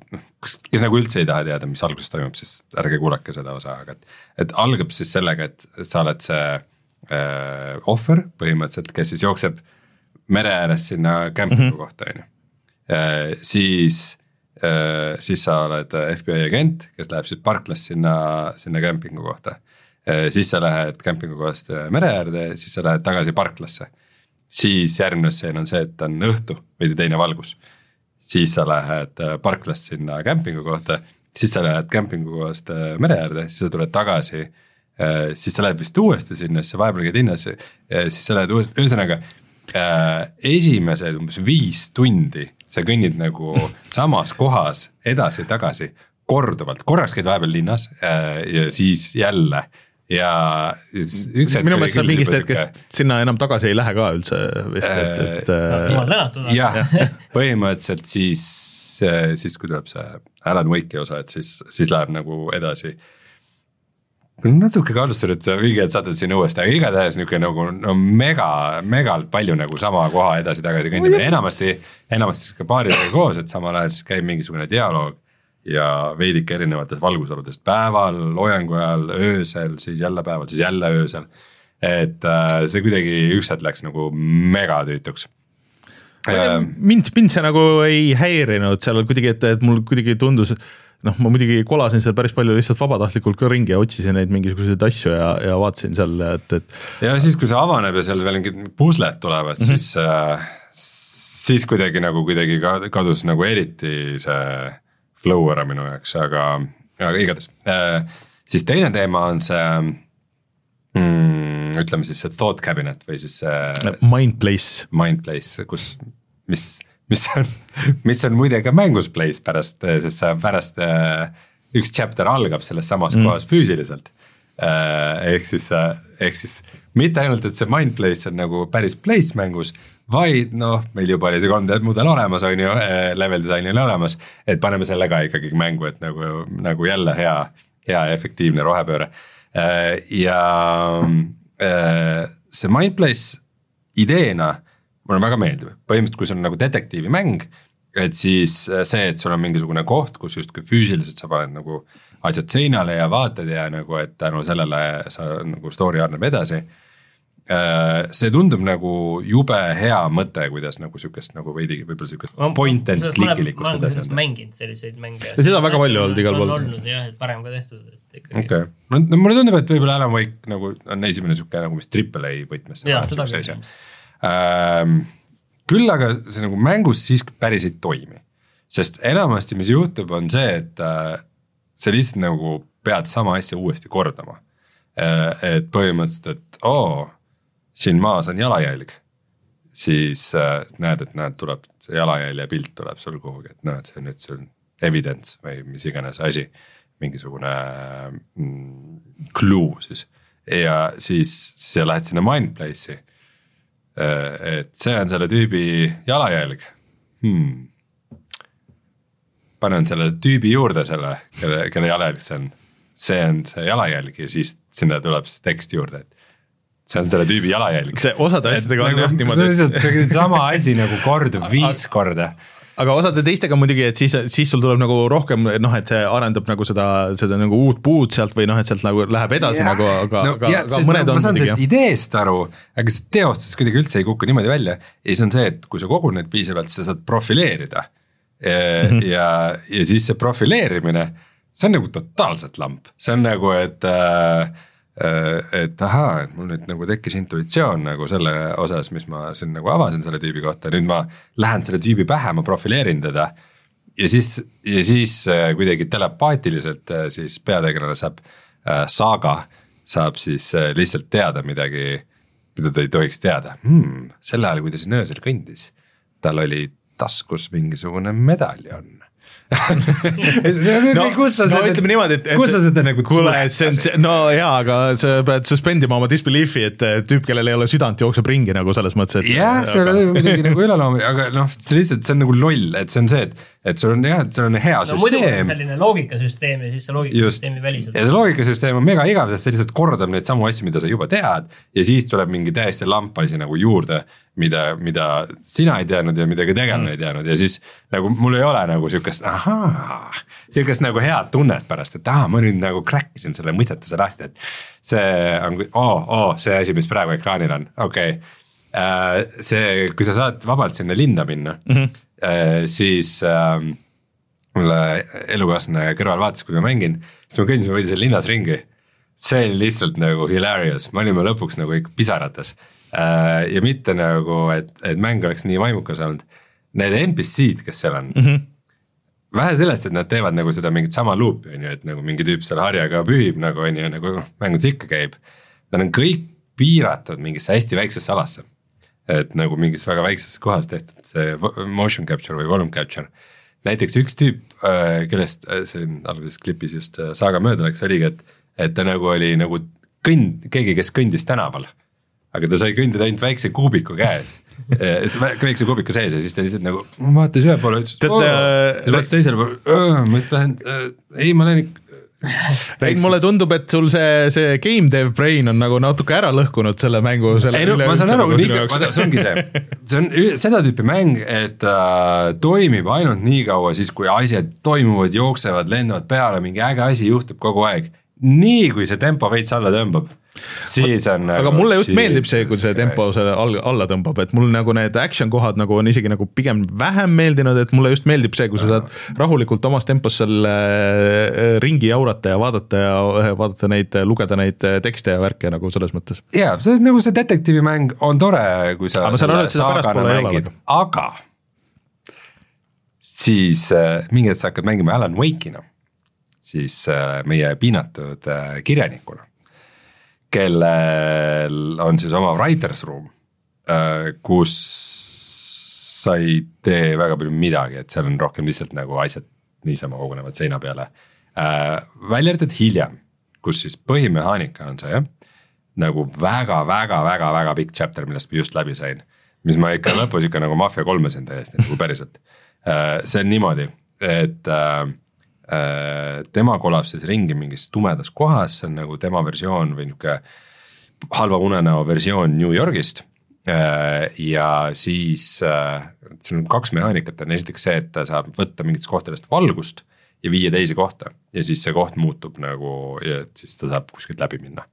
kes, kes nagu üldse ei taha teada, mis alguses toimub, siis ärge kuulake seda osa, aga et, et algab siis sellega, et, sa oled see äh, ohver põhimõtteliselt, kes siis jookseb mere ääres sinna kämpingu mm -hmm. kohta, on ju. siis, siis sa oled FBI agent, kes läheb siis parklast sinna, sinna kämpingu kohta. Siis sa lähed kämpingu kohast mere äärde, siis sa lähed tagasi parklasse. siis järgmine stseen on see, et on õhtu, veidi teine valgus siis sa lähed äh, parklast sinna kämpingu kohta, siis sa lähed kämpingu kohast äh, mere äärde, siis sa tuled tagasi. siis sa lähed vist uuesti sinna, siis sa vahepeal käid linnas, siis sa lähed uuesti, ühesõnaga äh, esimesed umbes viis tundi sa kõnnid nagu samas kohas edasi-tagasi korduvalt, korraks käid vahepeal linnas äh, ja siis jälle ja s- üks hetk minu meelest sa mingist hetkest sinna enam tagasi ei lähe ka üldse vist, et, et äh, jumal tänatud. jah, põhimõtteliselt siis, siis kui tuleb see Alan Wake'i osa, et siis, siis läheb nagu edasi. natuke kahtlustan, et sa mingi hetk saadad sinna uuesti, aga igatahes nihuke nagu no mega, megalt palju nagu sama koha edasi-tagasi kõndimine, enamasti, enamasti siis ka paaridega koos, et samal ajal siis käib mingisugune dialoog. Ja veidike erinevatest valgusoludest päeval, loojangu ajal, öösel, siis jälle päeval, siis jälle öösel. et äh, see kuidagi üks hetk läks nagu megatüütuks mind, mind see nagu ei häirinud seal kuidagi, et, et mul kuidagi tundus, noh, ma muidugi kolasin seal päris palju lihtsalt vabatahtlikult ka ringi ja otsisin neid mingisuguseid asju ja, ja vaatasin seal, et, et ja siis, kui see avaneb ja seal veel mingid pusled tulevad mm, -hmm. siis äh,, siis kuidagi nagu kuidagi ka- kadus nagu eriti see flow ära minu jaoks, aga, aga igatahes äh,. siis teine teema on see mm,, ütleme siis see thought cabinet või siis see Mind Place, mind place, kus, mis, mis on, mis on muide ka mängus place pärast, sest sa pärast äh, üks chapter algab selles samas mm. kohas füüsiliselt äh,. ehk siis, ehk siis mitte ainult, et see mind place on nagu päris place mängus, vaid noh, meil juba oli see 3D mudel olemas, on ju, level disain oli olemas, et paneme selle ka ikkagi mängu, et nagu, nagu jälle hea, hea ja efektiivne rohepööre. ja äh, see mind place ideena mulle väga meeldib, põhimõtteliselt kui see on nagu detektiivimäng, et siis see, et sul on mingisugune koht, kus justkui füüsiliselt sa paned nagu asjad seinale ja vaatad ja nagu, et tänu sellele sa nagu story areneb edasi see tundub nagu jube hea mõte, kuidas nagu sihukest nagu veidi võib-olla sihukest point and click'ilikkust edasi anda. mänginud selliseid mänge. ja seda on väga palju olnud igal pool. on olnud jah, et parem ka tehtud, et ikkagi. okei okay., no mulle tundub, et võib-olla Alan Wake nagu on esimene sihuke nagu, mis triple A võtmes. jaa, seda küll. Ähm, küll aga see nagu mängus siiski päris ei toimi. sest enamasti, mis juhtub, on see, et äh, sa lihtsalt nagu pead sama asja uuesti kordama. Äh, et põhimõtteliselt, et oo oh, siin maas on jalajälg, siis äh, näed, et näed, tuleb see jalajälje pilt tuleb sul kuhugi, et näed, see on nüüd sul evidence või mis iganes asi. mingisugune mm, clue siis ja siis sa lähed sinna Mindplace'i. Äh, et see on selle tüübi jalajälg hmm.. panen selle tüübi juurde selle, kelle, kelle jalajälg see on. see on see jalajälg ja siis sinna tuleb siis tekst juurde, et see on selle tüübi jalajälg. see osade asjadega on nagu, jah niimoodi. see on lihtsalt see sama asi nagu kordub viis korda aga osade teistega muidugi, et siis, siis sul tuleb nagu rohkem noh, et see arendab nagu seda, seda nagu uut puud sealt või noh, et sealt nagu läheb edasi ja. nagu, aga no,, aga, aga mõned no, on ma saan sellest ideest aru, aga see teostus kuidagi üldse ei kuku niimoodi välja. ja siis on see, et kui sa kogud neid piisavalt, sa saad profileerida. Ja, mm -hmm. ja, ja siis see profileerimine, see on nagu totaalselt lamp, see on nagu, et Äh, et ahaa, et mul nüüd nagu tekkis intuitsioon nagu selle osas, mis ma siin nagu avasin selle tüübi kohta, nüüd ma lähen selle tüübi pähe, ma profileerin teda. ja siis, ja siis äh, kuidagi telepaatiliselt äh, siis peategelane saab äh,, Saga saab siis äh, lihtsalt teada midagi, mida ta ei tohiks teada hmm,. sel ajal, kui ta siin öösel kõndis, tal oli taskus mingisugune medaljon no, kus sa no, seda, ütleme niimoodi, et, et kus sa seda nagu kuule, see on see, no jaa, aga sa pead suspendima oma disbelief'i, et tüüp, kellel ei ole südant, jookseb ringi nagu selles mõttes, et jah, see ei ole muidugi nagu üleloomulik, aga noh, see lihtsalt, see on nagu loll, et see on see, et et sul on jah, et sul on hea no, süsteem. selline loogikasüsteem ja siis see loogikasüsteemi väliselt. ja see loogikasüsteem on mega igav, sest see lihtsalt kordab neid samu asju, mida sa juba tead ja siis tuleb mingi täiesti lamp asi nagu juurde, mida, mida sina ei teadnud ja mida ka tegelane mm. ei teadnud ja siis nagu mul ei ole nagu sihukest ahaa, sihukest nagu head tunnet pärast, et aa, ma nüüd nagu crack isin selle mõttetuse lahti, et see on, oo, oo, see asi, mis praegu ekraanil on, okei okay Äh, see, kui sa saad vabalt sinna linna minna mm, -hmm. Siis äh, mulle elukaaslane kõrval vaatas, kui ma mängin, siis me kõndisime veidi seal linnas ringi. see oli lihtsalt nagu hilarious, me olime lõpuks nagu ikka pisarates äh, ja mitte nagu, et, et mäng oleks nii vaimukas olnud. Need NPC-d, kes seal on mm, -hmm. vähe sellest, et nad teevad nagu seda mingit sama luupi, on ju, et nagu mingi tüüp seal harjaga pühib nagu on ju, nagu mängus ikka käib. Nad on kõik piiratud mingisse hästi väiksesse alasse et nagu mingis väga väikses kohas tehtud see motion capture või volume capture. näiteks üks tüüp, äh, kellest äh, siin alguses klipis just äh, saaga mööda läks, oligi, et, et ta nagu oli nagu kõnd, keegi, kes kõndis tänaval. aga ta sai kõndida ainult väikse kuubiku käes väikse kuubiku sees ja siis ta lihtsalt nagu vaatas ühele poole, ütles. siis vaatas teisele poole, ma just lähen, ei, ma lähen ikka Rein, mulle tundub, et sul see, see game dev brain on nagu natuke ära lõhkunud selle mängu. ei no ma saan aru, nagu see ongi see, see on seda tüüpi mäng, et äh, toimib ainult nii kaua siis, kui asjad toimuvad, jooksevad, lendavad peale, mingi äge asi juhtub kogu aeg. nii kui see tempo veits alla tõmbab siis on aga nagu, mulle just siis, meeldib see, kui see tempo selle all, alla tõmbab, et mul nagu need action kohad nagu on isegi nagu pigem vähem meeldinud, et mulle just meeldib see, kui sa saad rahulikult omas tempos seal äh, ringi jaurata ja vaadata ja äh, vaadata neid, lugeda neid äh, tekste ja värke nagu selles mõttes. jaa, see nagu see detektiivimäng on tore, kui sa aga ma saan aru, et seda pärastpoole ei ole. aga siis mingi hetk sa hakkad mängima Alan Wake'ina, siis meie piinatud kirjanikuna kellel on siis oma writers room, äh, kus sa ei tee väga palju midagi, et seal on rohkem lihtsalt nagu asjad niisama kogunevad seina peale. Äh, välja arvatud hiljem, kus siis põhimehaanika on see nagu väga-väga-väga-väga pikk chapter, millest ma just läbi sain. mis ma ikka lõpus ikka nagu Mafia kolmesin täiesti nagu päriselt. Äh, see on niimoodi, et Äh, tema kolab siis ringi mingis tumedas kohas, see on nagu tema versioon või nihuke halva unenäo versioon New Yorgist. ja siis äh, siin on kaks mehaanikat on esiteks see, et ta saab võtta mingitest kohtadest valgust ja viia teise kohta ja siis see koht muutub nagu ja siis ta saab kuskilt läbi minna.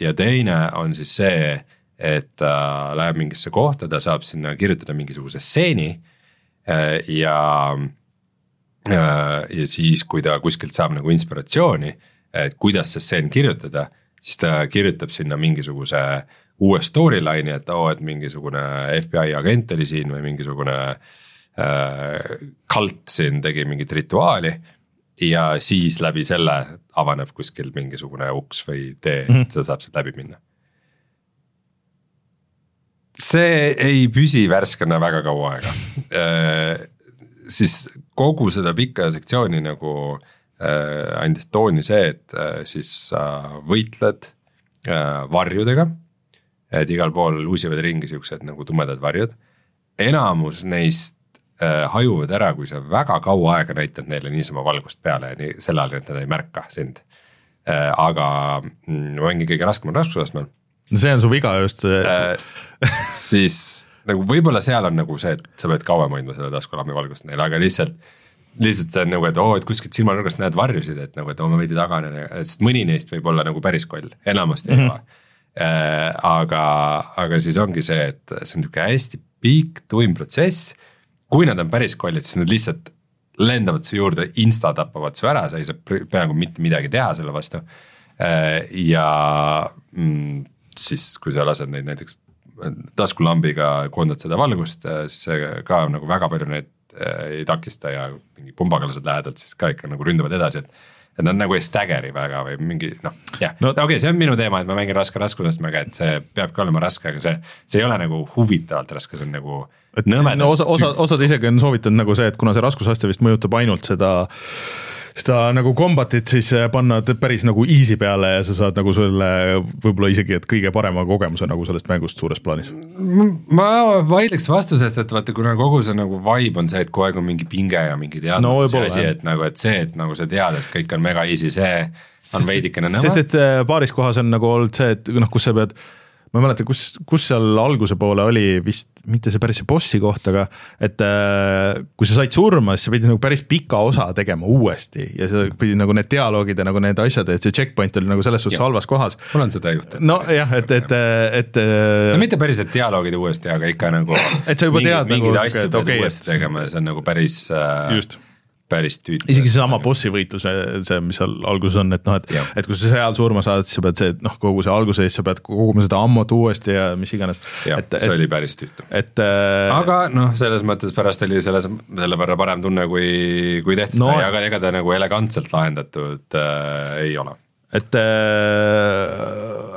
ja teine on siis see, et ta läheb mingisse kohta, ta saab sinna kirjutada mingisuguse stseeni ja ja siis, kui ta kuskilt saab nagu inspiratsiooni, et kuidas see stseen kirjutada, siis ta kirjutab sinna mingisuguse uue storyline'i, et oo oh,, et mingisugune FBI agent oli siin või mingisugune äh, kalt siin tegi mingit rituaali. ja siis läbi selle avaneb kuskil mingisugune uks või tee, et mm -hmm. seda saab sealt läbi minna. see ei püsi värskena väga kaua aega äh, siis kogu seda pikka sektsiooni nagu äh, andis tooni see, et äh, siis äh, võitled äh, varjudega. et igal pool luusivad ringi siuksed nagu tumedad varjud. enamus neist äh, hajuvad ära, kui sa väga kaua aega näitad neile niisama valgust peale nii selle all, et nad ei märka sind äh,. aga mm, ma mängin kõige raskemal raskusastmel. see on su viga just äh,. siis nagu võib-olla seal on nagu see, et sa pead kauem hoidma selle taskulambi valgust neile, aga lihtsalt. lihtsalt see on nagu, et oo oh,, et kuskilt silmanurgast näed varjusid, et nagu, et oo ma veidi taganen, sest mõni neist võib olla nagu päris koll, enamasti mm -hmm. ei ole äh,. aga, aga siis ongi see, et see on nihuke hästi pikk, tuim protsess. kui nad on päris kollid, siis nad lihtsalt lendavad su juurde, insta tapavad su ära, sa ei saa peaaegu mitte midagi teha selle vastu äh,. ja mm, siis, kui sa lased neid näiteks taskulambiga koondad seda valgust, siis see ka nagu väga palju neid äh, ei takista ja mingi pumbakalased lähedalt siis ka ikka nagu ründavad edasi, et. et nad nagu ei stagger'i väga või mingi noh, jah no,, okei okay,, see on minu teema, et ma mängin raske raskusastmega, et see peabki olema raske, aga see, see ei ole nagu huvitavalt raske, see on nagu. et no osa, osa, osad isegi on soovitanud nagu see, et kuna see raskusaste vist mõjutab ainult seda seda nagu combat'it siis äh, panna päris nagu easy peale ja sa saad nagu selle võib-olla isegi, et kõige parema kogemuse nagu sellest mängust suures plaanis. ma vaidleks vastu, sest et vaata, kuna kogu see nagu vibe on see, et kogu aeg on mingi pinge ja mingi teadmatus no, asi, et nagu, et see, et nagu sa tead, et kõik on mega easy, see on veidikene nõme. sest et äh, paaris kohas on nagu olnud see, et noh, kus sa pead ma ei mäleta, kus, kus seal alguse poole oli vist mitte see päris see bossi koht, aga et äh, kui sa said surma, siis sa pidid nagu päris pika osa tegema uuesti ja sa pidid nagu need dialoogid ja nagu need asjad, et see checkpoint oli nagu selles suhtes halvas kohas. mul on seda juhtunud. nojah, et, et, et, et. no mitte päris, et dialoogid uuesti, aga ikka nagu. et sa juba mingid, tead mingeid nagu, asju pead okay, uuesti tegema ja see on nagu päris äh, just päris tüütu. isegi seesama bossi võitluse, see, mis seal alguses on, et noh, et, et kui sa seal surma saad, siis sa pead see noh, kogu see alguses, sa pead koguma seda ammut uuesti ja mis iganes. jah, see oli päris tüütu. et äh,. aga noh, selles mõttes pärast oli selles, selle võrra parem tunne, kui, kui tehtud no, sai, aga ega ta nagu elegantselt lahendatud äh, ei ole et äh,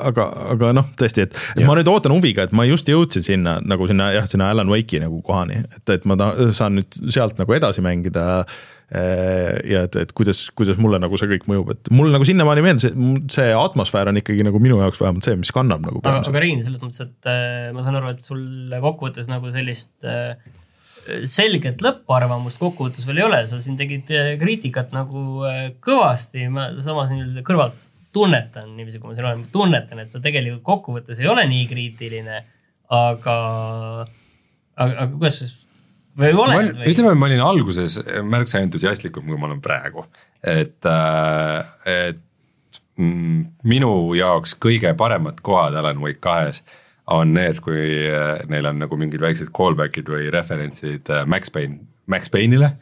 aga, aga noh, tõesti, et, et ja. ma nüüd ootan huviga, et ma just jõudsin sinna nagu sinna jah, sinna Alan Wake'i nagu kohani, et, et ma ta, saan nüüd sealt nagu edasi mängida äh,. Ja et, et kuidas, kuidas mulle nagu see kõik mõjub, et mulle nagu sinnamaani meeldis, et see atmosfäär on ikkagi nagu minu jaoks vähemalt see, mis kannab nagu. aga Riin, selles mõttes, et äh, ma saan aru, et sul kokkuvõttes nagu sellist äh, selget lõpparvamust kokkuvõttes veel ei ole, sa siin tegid äh, kriitikat nagu äh, kõvasti, ma samas nii-öelda kõrvalt tunnetan niiviisi, kui ma siin olen, tunnetan, et sa tegelikult kokkuvõttes ei ole nii kriitiline, aga, aga, aga kuidas siis või oled või? ütleme, ma olin alguses märksa entusiastlikum, kui ma olen praegu, et, äh, et mm, minu jaoks kõige paremad kohad Alan Wake kahes on need, kui äh, neil on nagu mingid väiksed callback'id või referentsid äh, Max Payne, Max Payne'ile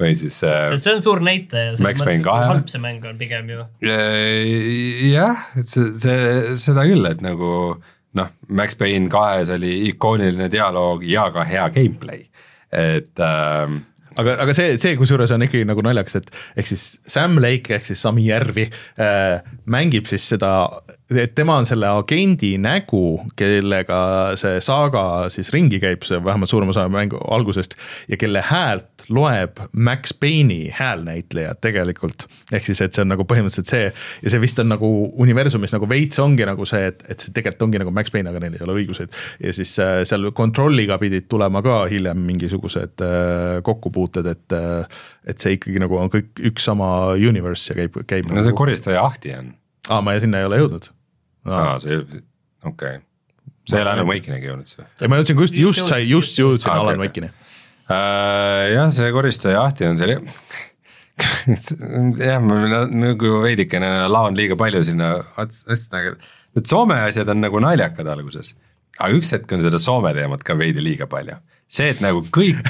või siis. see, on suur näitaja, selles mõttes, kui halb see mäng on pigem ju. jah, see, see, seda küll, et nagu noh, Max Payne kahes oli ikooniline dialoog ja ka hea gameplay, et ähm, aga, aga see, see kusjuures on ikkagi nagu naljakas, et ehk siis Sam Lake ehk siis Sami Järvi äh, mängib siis seda, et tema on selle agendi nägu, kellega see saaga siis ringi käib, see vähemalt suurem osa mängu algusest ja kelle häält loeb Max Payne'i häälnäitleja tegelikult. ehk siis, et see on nagu põhimõtteliselt see ja see vist on nagu universumis nagu veits ongi nagu see, et, et see tegelikult ongi nagu Max Payne, aga neil ei ole õiguseid. ja siis äh, seal kontrolliga pidid tulema ka hiljem mingisugused äh, kokkupuuted, et äh, et see ikkagi nagu on kõik üks sama universe ja käib, käib. no nagu... see koristaja ahti on. aa, ma sinna ei ole jõudnud no.. aa, see, okei okay sa ei ole Alan Wakenigi jõudnud siis või? ja ma jõudsin just, just sai, just jõudsin Ah, okei, Alan okei. Wake'i Äh, jah, see koristaja jahti on see jah, ma na- nagu veidikene laon liiga palju sinna otsa, aga need Soome asjad on nagu naljakad alguses. aga üks hetk on seda Soome teemat ka veidi liiga palju. see, et nagu kõik,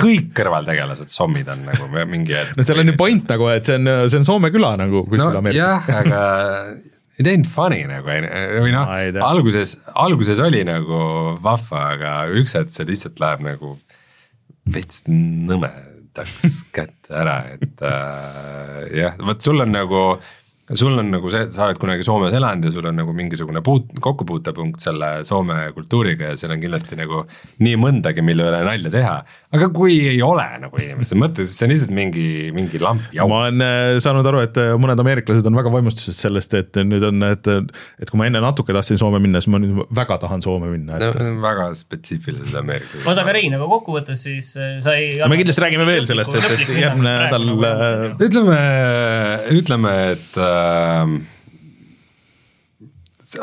kõik kõrvaltegelased sommid on nagu mingi hetk. no seal on ju point nagu, et see on, see on Soome küla nagu kuskil no Ameerikas. jah, aga it ain't funny nagu või noh alguses, alguses oli nagu vahva, aga üks hetk see lihtsalt läheb nagu veits nõmedaks kätte ära, et äh, jah, vot sul on nagu sul on nagu see, sa oled kunagi Soomes elanud ja sul on nagu mingisugune puut-, kokkupuutepunkt selle Soome kultuuriga ja seal on kindlasti nagu nii mõndagi, mille üle nalja teha. aga kui ei ole nagu inimese mõttes, siis see on lihtsalt mingi, mingi lamp jauk. ma olen äh, saanud aru, et äh, mõned ameeriklased on väga vaimustuses sellest, et nüüd on, et, et kui ma enne natuke tahtsin Soome minna, siis ma nüüd väga tahan Soome minna, no et väga spetsiifilised ameeriklased. oota, aga Rein, aga kokkuvõttes siis äh, sa ei. me kindlasti räägime veel sellest, et- et järgmine nädal, ütleme, ütleme, et äh,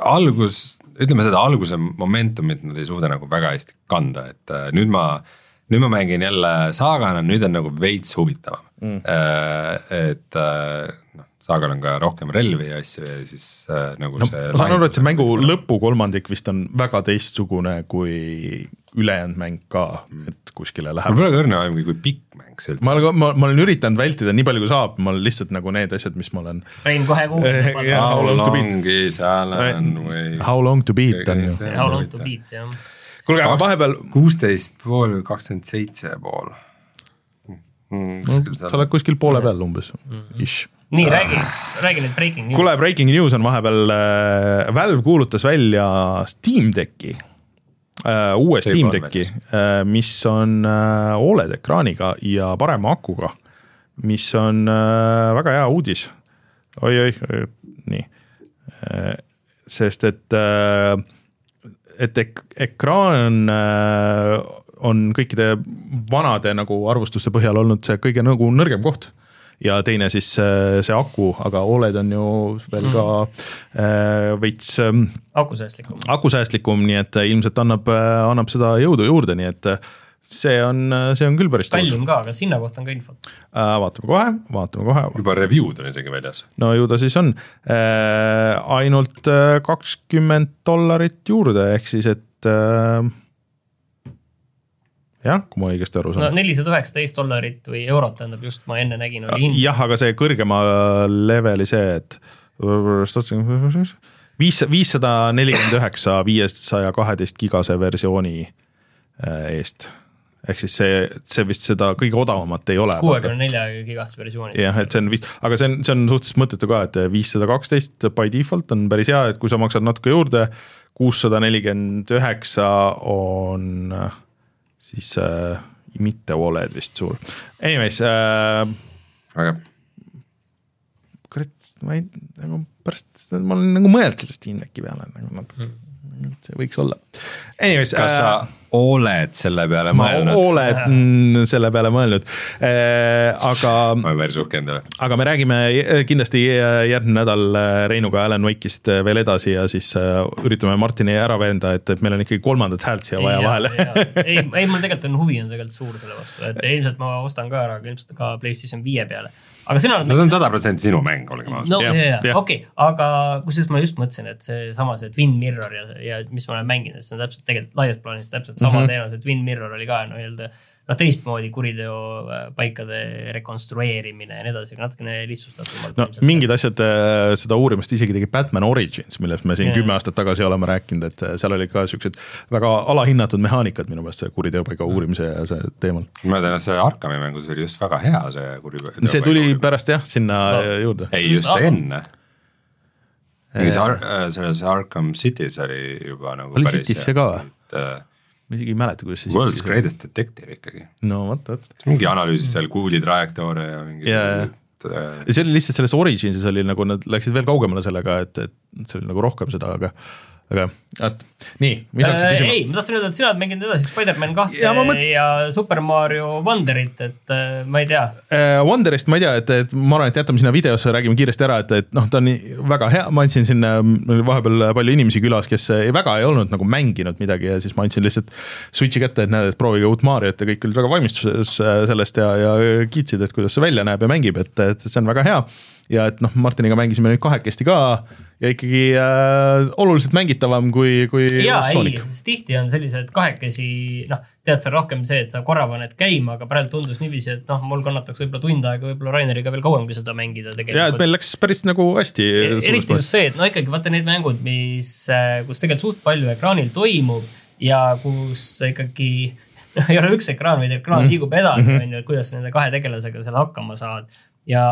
algus, ütleme seda alguse momentumit nad ei suuda nagu väga hästi kanda, et äh, nüüd ma, nüüd ma mängin jälle saagana, nüüd on nagu veits huvitavam mm.. et äh, noh, saagal on ka rohkem relvi ja asju ja siis äh, nagu no, see. ma saan aru, et see mängu lõpukolmandik vist on väga teistsugune kui ülejäänud mäng ka, et kuskile mul läheb. pole ka õrna aimugi, kui pikk mäng see üldse ma olen, ma, ma olen üritanud vältida nii palju kui saab, ma olen lihtsalt nagu need asjad, mis ma olen. Rein kohe Eh, kuulab. jah. How long to beat? long is Alan või? How long to beat on ju. How long to beat jah. kuulge, aga vahepeal, kuusteist pool, kakskümmend seitse pool. sa oled kuskil poole peal umbes, ish nii, räägi, räägi nüüd breaking news. kuule, breaking news on vahepeal äh,, Valve kuulutas välja Steam Decki äh,, uue Steam Decki äh,, mis on äh, Oled ekraaniga ja parema akuga, mis on äh, väga hea uudis oi,. oi-oi, nii äh,, sest et äh,, et ek ekraan äh, on kõikide vanade nagu arvustuste põhjal olnud see kõige nagu nõrgem koht ja teine siis äh, see aku, aga Oled on ju veel ka äh, veits äh, akusäästlikum. akusäästlikum, nii et ilmselt annab, annab seda jõudu juurde, nii et see on, see on küll päris tõus. kallim ka, aga sinna kohta on ka infot. vaatame kohe, vaatame kohe, juba review'd on isegi väljas. no ju ta siis on äh, ainult äh, kakskümmend dollarit juurde, ehk siis et äh, jah, kui ma õigesti aru no saan. nelisada üheksateist dollarit või eurot tähendab just, ma enne nägin, oli hind. jah, aga see kõrgema leveli see, et viis, viissada nelikümmend üheksa viiesaja kaheteist gigase versiooni äh, eest. Ehk siis see, see vist seda kõige odavamat ei ole. kuuekümne nelja gigast versiooni. jah, et see on vist, aga see on, see on suhteliselt mõttetu ka, et viissada kaksteist by default on päris hea, et kui sa maksad natuke juurde, kuussada nelikümmend üheksa on äh, siis äh, mitte Oled vist sul. Anyways äh,, aga kurat, ma ei, nagu pärast, ma olen nagu mõelnud sellest Indeki peale nagu natuke, see võiks olla. Anyways. kas sa oled selle peale ma mõelnud? oled mm, selle peale mõelnud äh,, aga ma olen päris uhke endale. aga me räägime kindlasti järgmine nädal Reinuga Alan Wake'ist veel edasi ja siis äh, üritame Martini ära veenda, et, et meil on ikkagi kolmandat häält siia vaja vahele. ei, ei mul tegelikult on huvi on tegelikult suur selle vastu, et ilmselt ma ostan ka ära, aga ilmselt ka Playstation viie peale. Aga sina oled no see on sada protsenti sinu mäng, olgem ausad. no Jah, ja, ja jah. okei, aga kusjuures ma just mõtlesin, et seesama see Twin Mirror ja, ja mis ma olen mänginud, see on täpselt tegelikult laias plaanis täpselt sama mm. -hmm. teema, see Twin Mirror oli ka nii-öelda noh, teistmoodi kuriteopaikade rekonstrueerimine ja nii edasi, aga natukene lihtsustatumalt. no mingid asjad, seda uurimust isegi tegi Batman Origins, millest me siin Jaa. kümme aastat tagasi oleme rääkinud, et seal olid ka siuksed väga alahinnatud mehaanikad minu meelest, see kuriteopaiga uurimise ja see teemal. ma tean, et see Arkami mängus oli just väga hea see kuri. see tuli pärast jah, sinna No. no. juurde. ei, just Just enne. mingis Ar-, selles Arkham City's oli juba nagu Oli päris City's see ka või? äh, ma isegi ei mäleta, kuidas see World's. Greatest Detective ikkagi. no vot, vot. mingi analüüsis seal kuuli trajektoore ja mingi äh, ja see oli lihtsalt selles Originsis oli nagu nad läksid veel kaugemale sellega, et, et see oli nagu rohkem seda, aga aga vot, nii, mis hakkasid Äh, küsima? ei, ma tahtsin öelda, et sina oled mänginud edasi Spider-man kahte Ja mõt- ja Super Mario Wonderit, et äh, ma ei tea. Äh, Wonderist ma ei tea, et, et ma arvan, et jätame sinna videosse, räägime kiiresti ära, et, et noh, ta on nii väga hea, ma andsin sinna, mul oli vahepeal palju inimesi külas, kes ei, väga ei olnud nagu mänginud midagi ja siis ma andsin lihtsalt Switchi kätte, et näed, et proovige uut Mariot ja kõik olid väga valmistuses äh, sellest ja, ja kiitsid, et kuidas see välja näeb ja mängib, et, et see on väga hea. Ja et noh, Martiniga mängisime nüüd kahekesti ka ja ikkagi äh, oluliselt mängitavam kui, kui ja ei sest tihti on sellised kahekesi, noh, tead sa rohkem see, et sa korra paned käima, aga praegu tundus niiviisi, et noh, mul kannataks võib-olla tund aega, võib-olla Raineriga veel kauemgi seda mängida ja et tegelikult. meil läks päris nagu hästi. eriti just see, et no ikkagi vaata need mängud, mis, kus tegelikult suht palju ekraanil toimub ja kus ikkagi noh, ei ole üks ekraan, vaid ekraan mm -hmm. liigub edasi, on ju, et kuidas nende kahe tegelasega seal hakkama saad. Ja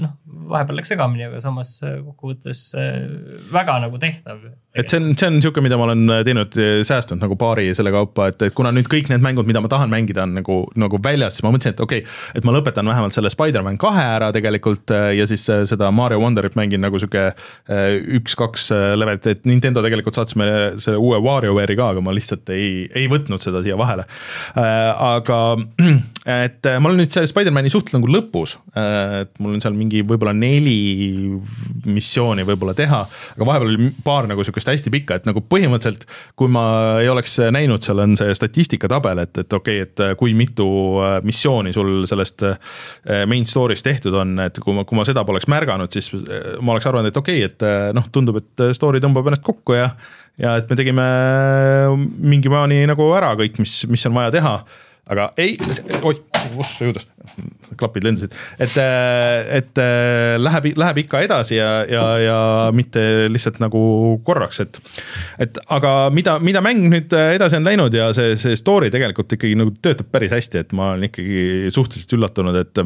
noh, vahepeal läks segamini, aga samas äh, kokkuvõttes äh, väga nagu tehtav. et see on, see on niisugune, mida ma olen teinud, säästnud nagu paari selle kaupa, et, et kuna nüüd kõik need mängud, mida ma tahan mängida, on nagu, nagu väljas, siis ma mõtlesin, et okei okay,, et ma lõpetan vähemalt selle Spider-man kahe ära tegelikult äh, ja siis äh, seda Mario Wonderit mängin nagu sihuke üks-kaks levelit, et Nintendo tegelikult saatis meile selle uue WarioWare'i ka, aga ma lihtsalt ei, ei võtnud seda siia vahele. aga et äh, ma olen nüüd see Spider-man'i suht nagu lõpus, et mul on seal mingi võib-olla neli missiooni võib-olla teha, aga vahepeal oli paar nagu sihukest hästi pikka, et nagu põhimõtteliselt kui ma ei oleks näinud, seal on see statistikatabel, et, et okei okay,, et kui mitu äh, missiooni sul sellest äh, main story'st tehtud on, et kui ma, kui ma seda poleks märganud, siis äh, ma oleks arvanud, et okei okay,, et noh, tundub, et story tõmbab ennast kokku ja ja et me tegime mingi maani nagu ära kõik, mis, mis on vaja teha aga ei, oih, ossa juudas, klapid lendasid, et, et äh, läheb, läheb ikka edasi ja, ja, ja mitte lihtsalt nagu korraks, et et aga mida, mida mäng nüüd edasi on läinud ja see, see story tegelikult ikkagi nagu töötab päris hästi, et ma olen ikkagi suhteliselt üllatunud, et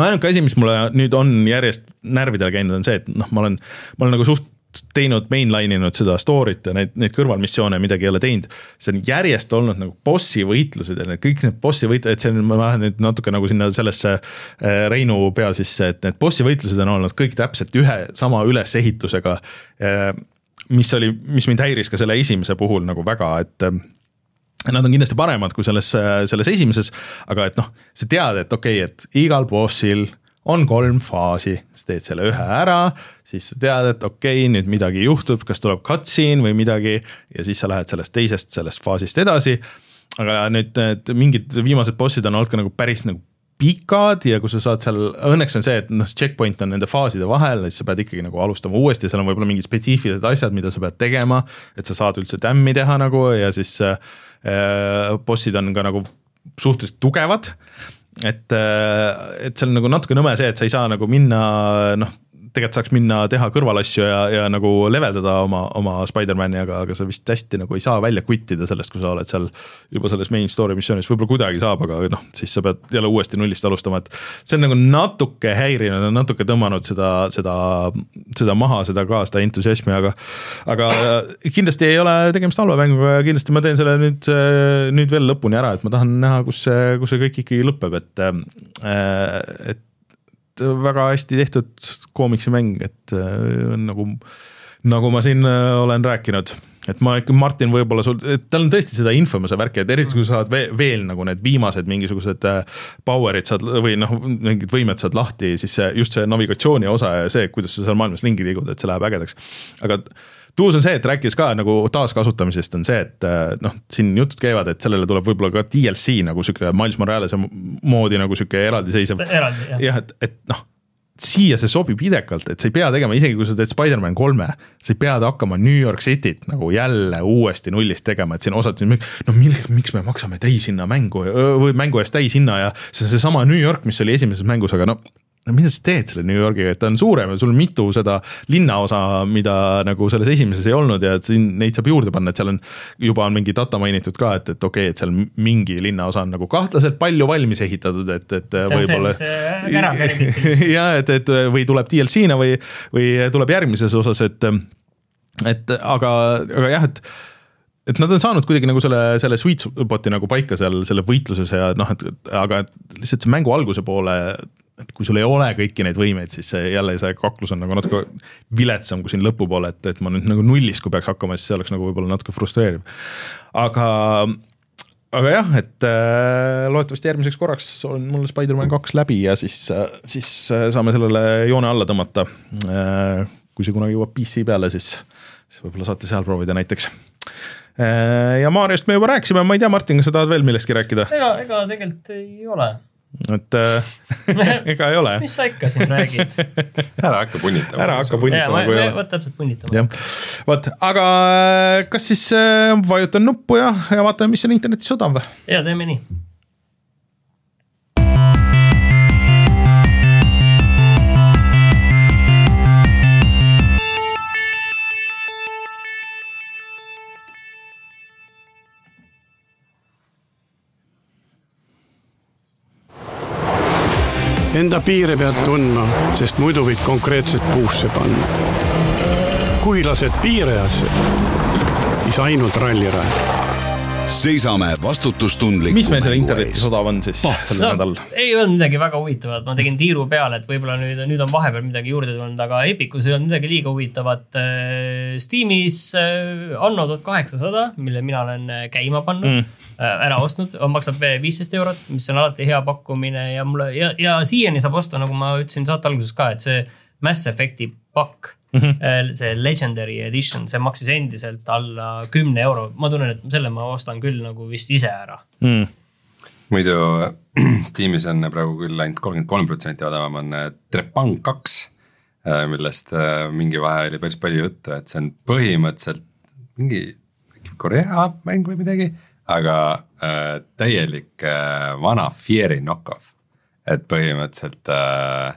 ainuke asi, mis mulle nüüd on järjest närvidele käinud, on see, et noh, ma olen, ma olen nagu suht teinud mainline inud seda story't ja neid, neid kõrvalmissioone midagi ei ole teinud. see on järjest olnud nagu bossi võitlused ja need kõik need bossi võit-, et see on, ma lähen nüüd natuke nagu sinna sellesse äh, Reinu pea sisse, et need bossi võitlused on olnud kõik täpselt ühe sama ülesehitusega. mis oli, mis mind häiris ka selle esimese puhul nagu väga, et äh, Nad on kindlasti paremad kui selles, selles esimeses, aga et noh, sa tead, et okei okay,, et igal bossil on kolm faasi, sa teed selle ühe ära, siis sa tead, et okei okay,, nüüd midagi juhtub, kas tuleb cutscene või midagi ja siis sa lähed sellest teisest, sellest faasist edasi. aga nüüd need mingid viimased bossid on olnud ka nagu päris nagu pikad ja kui sa saad seal, õnneks on see, et noh, checkpoint on nende faaside vahel, siis sa pead ikkagi nagu alustama uuesti, seal on võib-olla mingid spetsiifilised asjad, mida sa pead tegema, et sa saad üldse tämmi teha nagu ja siis äh, bossid on ka nagu suhteliselt tugevad et, et on nagu natuke nõme see, et sa ei saa nagu minna noh, tegelikult saaks minna teha kõrvalasju ja, ja nagu leveldada oma, oma Spider-man'i, aga, aga sa vist hästi nagu ei saa välja quit ida sellest, kui sa oled seal juba selles main story missioonis, võib-olla kuidagi saab, aga noh, siis sa pead jälle uuesti nullist alustama, et see on nagu natuke häirinud, natuke tõmmanud seda, seda, seda maha, seda ka, seda entusiasmi, aga aga kindlasti ei ole tegemist halva mänguga ja kindlasti ma teen selle nüüd, nüüd veel lõpuni ära, et ma tahan näha, kus see, kus see kõik ikkagi lõpeb, et et väga hästi tehtud koomiksimäng, et äh, nagu, nagu ma siin äh, olen rääkinud, et ma ikka, Martin, võib-olla sul, et tal on tõesti seda infomuse värki, et eriti kui sa saad veel, veel nagu need viimased mingisugused äh, power'id saad või noh, mingid võimed saad lahti, siis see just see navigatsiooni osa ja see, kuidas sa seal maailmas ringi liigud, et see läheb ägedaks. aga tuus on see, et rääkides ka nagu taaskasutamisest on see, et äh, noh, siin jutud käivad, et sellele tuleb võib-olla ka DLC nagu sihuke Miles Morales'e moodi nagu sihuke eraldiseisev eraldi jah. jah, et, et noh, siia see sobib idekalt, et sa ei pea tegema, isegi kui sa teed Spider-man kolme, sa ei pea hakkama New York Cityt nagu jälle uuesti nullist tegema, et siin osad, no mil, miks me maksame täishinna mängu või mängu eest täishinna ja see on seesama New York, mis oli esimeses mängus, aga no no mida sa teed selle New Yorgiga, et ta on suurem ja sul on mitu seda linnaosa, mida nagu selles esimeses ei olnud ja et siin neid saab juurde panna, et seal on juba on mingi data mainitud ka, et, et okei okay,, et seal mingi linnaosa on nagu kahtlaselt palju valmis ehitatud, et, et võib-olla äh, ja et, et või tuleb DLC-na või, või tuleb järgmises osas, et, et aga, aga jah, et et nad on saanud kuidagi nagu selle, selle sweet spot'i nagu paika seal selle võitluses ja noh, et aga lihtsalt see mängu alguse poole et kui sul ei ole kõiki neid võimeid, siis see jälle see kaklus on nagu natuke viletsam kui siin lõpupoole, et, et ma nüüd nagu nullist, kui peaks hakkama, siis see oleks nagu võib-olla natuke frustreeriv. aga, aga jah, et äh, loodetavasti järgmiseks korraks on mul Spider-man kaks läbi ja siis, siis saame sellele joone alla tõmmata äh,. kui see kunagi jõuab PC peale, siis, siis võib-olla saate seal proovida näiteks äh, ja Mariost me juba rääkisime, ma ei tea, Martin, kas sa tahad veel millestki rääkida? ega, ega tegelikult ei ole et äh, ega ei ole. mis sa ikka siin räägid ära hakka punnitama. ära hakka punnitama, kui ei ole. vot täpselt punnitama. jah, vot, aga äh, kas siis äh, vajutan nuppu ja, ja vaatame, mis on internetis odav või? ja teeme nii Enda piire pead tundma, sest muidu võid konkreetselt puusse panna. kui lased piirajasse, siis ainult rallirajal seisame vastutustundliku mis meil seal internetis odav on siis sellel no, nädalal? ei olnud midagi väga huvitavat, ma tegin tiiru peale, et võib-olla nüüd, nüüd on vahepeal midagi juurde tulnud, aga Epicus ei olnud midagi liiga huvitavat. Steamis Anno tuhat kaheksasada, mille mina olen äh, käima pannud mm., ära ostnud, maksab viisteist eurot, mis on alati hea pakkumine ja mulle ja, ja siiani saab osta, nagu ma ütlesin saate alguses ka, et see Mass Effect'i pakk mm, -hmm. see Legendary Edition, see maksis endiselt alla kümne euro, ma tunnen, et selle ma ostan küll nagu vist ise ära mm.. muidu Steamis on praegu küll ainult kolmkümmend kolm protsenti odavam on äh, Trepang kaks, äh, millest mingi vahe oli päris palju juttu, et see on põhimõtteliselt mingi Korea mäng või midagi, aga äh, täielik äh, vana Fieri knock-off. et põhimõtteliselt äh,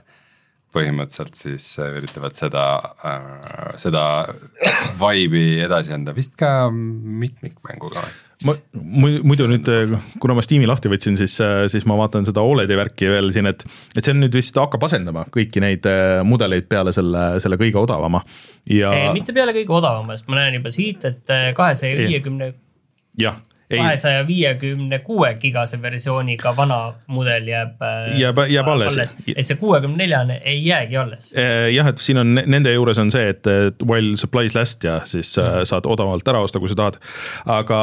põhimõtteliselt siis äh, üritavad seda äh,, seda vibe'i edasi anda, vist ka mitmikmänguga või? ma muidu nüüd, kuna ma Steam'i lahti võtsin, siis, äh, siis ma vaatan seda Oledi värki veel siin, et, et see on nüüd vist hakkab asendama kõiki neid äh, mudeleid peale selle, selle kõige odavama ja. mitte peale kõige odavama, sest ma näen juba siit, et kahesaja viiekümne. jah kahesaja viiekümne kuue gigase versiooniga vana mudel jääb. Äh, jääb, jääb alles, alles.. et see kuuekümne neljane ei jäägi alles. Äh, jah, et siin on nende juures on see, et while supplies last ja siis mm. saad odavamalt ära osta, kui sa tahad. aga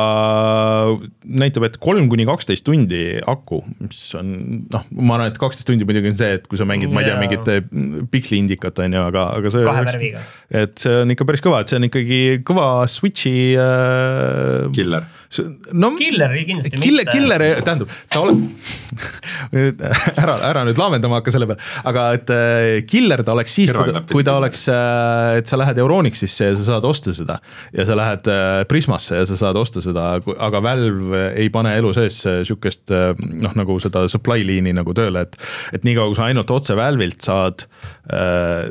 näitab, et kolm kuni kaksteist tundi aku, mis on noh, ma arvan, et kaksteist tundi muidugi on see, et kui sa mängid, ma ei tea, mingit piksli indikat on ju, aga, aga see. kahe värviga. et see on ikka päris kõva, et see on ikkagi kõva Switch'i äh,. Killer no killeri kindlasti kille, mitte. Killer, tähendab, ta oleb ära, ära nüüd laamendama hakka selle peale, aga et äh, killer ta oleks siis, kui, kui ta oleks, äh, et sa lähed Euronixisse ja sa saad osta seda. ja sa lähed äh, Prismasse ja sa saad osta seda, aga Valve ei pane elu sees sihukest noh, nagu seda supply liini nagu tööle, et. et niikaua, kui sa ainult otse Valve'ilt saad,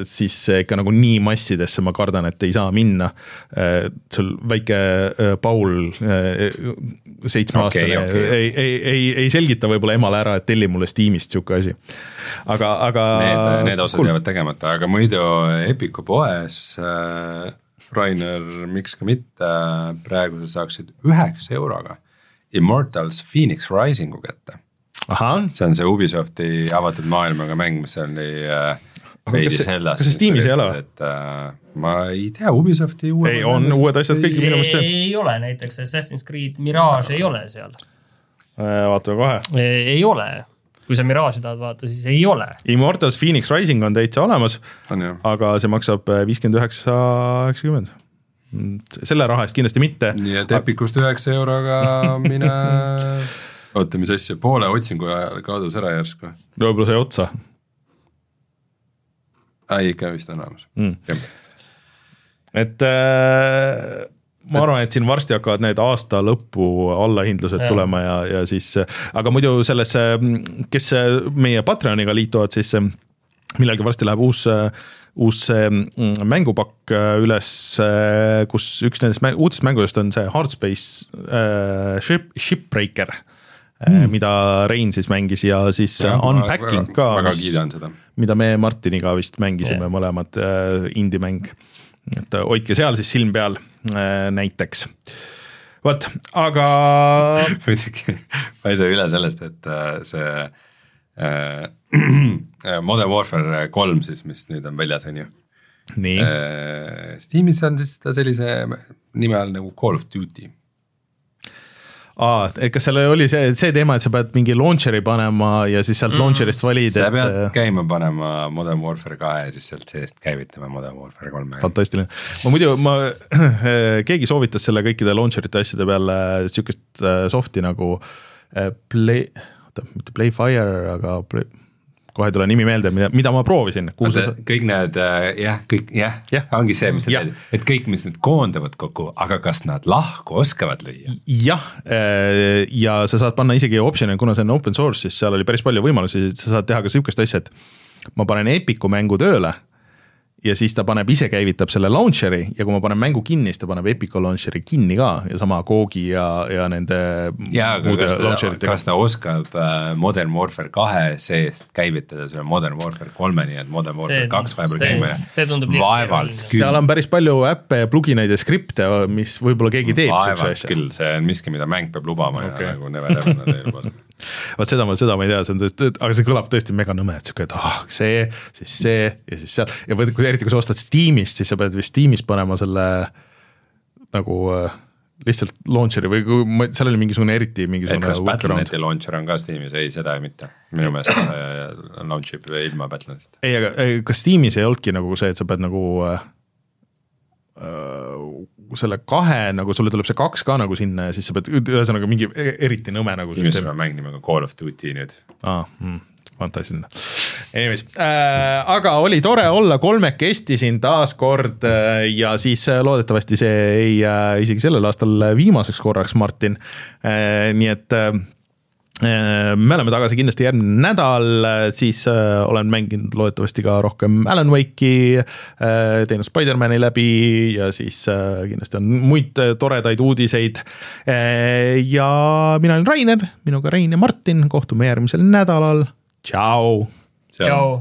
siis ikka nagu nii massidesse ma kardan, et ei saa minna. sul väike Paul seitsmeaastane okay, okay. ei, ei, ei, ei selgita võib-olla emale ära, et telli mulle Steamist sihuke asi. aga, aga. Need, need osad cool. jäävad tegemata, aga muidu Epiku poes äh,. Rainer, miks ka mitte, praegu sa saaksid üheksa euroga Immortals Phoenix Rising'u kätte. see on see Ubisofti avatud maailmaga mäng, mis oli äh, veidi selles. kas see Steamis ei ole või? et äh, ma ei tea, Ubisofti uue. ei, on uued asjad kõik minu meelest. ei ole, näiteks Assassin's Creed Mirage ei ole seal. Äh, vaatame kohe. ei ole, kui sa Mirage'i tahad vaadata, siis ei ole. Immortals Phoenix Rising on täitsa olemas, aga see maksab äh, viiskümmend üheksa, üheksakümmend selle raha eest kindlasti mitte. nii et Epicust üheksa euroga mine oota, mis asja, poole otsingu ajal kadus ära järsku. võib-olla sai otsa ei, ikka vist on olemas. Mm.. et äh, ma arvan, et siin varsti hakkavad need aasta lõpu allahindlused ja. tulema ja, ja siis, aga muidu sellesse, kes meie Patreoniga liituvad, siis millalgi varsti läheb uus uus mm, mängupakk üles, kus üks nendest mäng, uutest mängudest on see Hardspace äh, Ship, Shipbreaker mm., mida Rein siis mängis ja siis ja, Unpacking väga, ka. väga kiidan seda mida me Martiniga vist mängisime yeah. mõlemad äh, indie-mäng. et äh, hoidke seal siis silm peal äh, näiteks vot, aga muidugi, ma ei saa üle sellest, et äh, see äh, Modern Warfare kolm siis, mis nüüd on väljas, on ju. nii, Steamis on siis ta sellise nime all nagu Call of Duty. aa, kas seal oli see, see teema, et sa pead mingi launcher'i panema ja siis sealt launcher'ist valid, sa pead et käima panema Modern Warfare kahe ja siis sealt seest käivitama Modern Warfare kolme. fantastiline. ma muidu, ma, keegi soovitas selle kõikide launcher'ite asjade peale sihukest äh, soft'i nagu äh, Play, oota, mitte Playfire, aga Play, kohe ei tule nimi meelde, mida, mida ma proovisin, sa kõik need äh, jah, kõik jah ja., ongi see, mis sa teed, et kõik, mis need koondavad kokku, aga kas nad lahku oskavad lüüa? jah, ja sa saad panna isegi optsioone, kuna see on open source, siis seal oli päris palju võimalusi, sa saad teha ka sihukest asja, et ma panen Epicu mängu tööle ja siis ta paneb ise käivitab selle launcher'i ja kui ma panen mängu kinni, siis ta paneb Epicu launcher'i kinni ka ja sama Googi ja, ja nende jaa, aga muude kas ta, launcher'itega kas ta oskab äh, Modern Warfare kahe seest käivitada selle Modern Warfare kolme, nii et Modern Warfare kaks vahepeal käima liiga vaevalt küll seal on päris palju äppe ja plugineid ja skripte, mis võib-olla keegi teeb siukse vaevalt asja. küll, see on miski, mida mäng peab lubama Okei. ja nagu never ever nad ei luba. vot seda ma, seda ma ei tea, see on tõesti, aga see kõlab tõesti mega nõme, et sihuke, et ah see, siis see ja siis seal ja või kui eriti, kui sa ostad Steamist, siis sa pead vist Steamis panema selle nagu äh, lihtsalt launcher'i või kui ma, seal oli mingisugune eriti mingisugune kas. Battle.net'i launcher on ka Steamis, ei seda mitte, minu meelest äh, launch ib ilma Battle.net'ita. ei, aga kas Steamis ei olnudki nagu see, et sa pead nagu äh, äh, selle kahe nagu sulle tuleb see kaks ka nagu sinna ja siis sa pead, ühesõnaga mingi e- eriti nõme nagu Steamis süsteem on mäng nimega Call of Duty nüüd. aa mm,, fantastiline. Anyways äh,, aga oli tore olla kolmekesti siin taas kord äh, ja siis äh, loodetavasti see ei äh, isegi sellel aastal viimaseks korraks, Martin äh,. nii et äh, me oleme tagasi kindlasti järgmine nädal, siis äh, olen mänginud loodetavasti ka rohkem Alan Wake'i äh,, teinud Spider-man'i läbi ja siis äh, kindlasti on muid äh, toredaid uudiseid äh,. ja mina olen Rainer, minuga Rein ja Martin, kohtume järgmisel nädalal, tšau. tšau.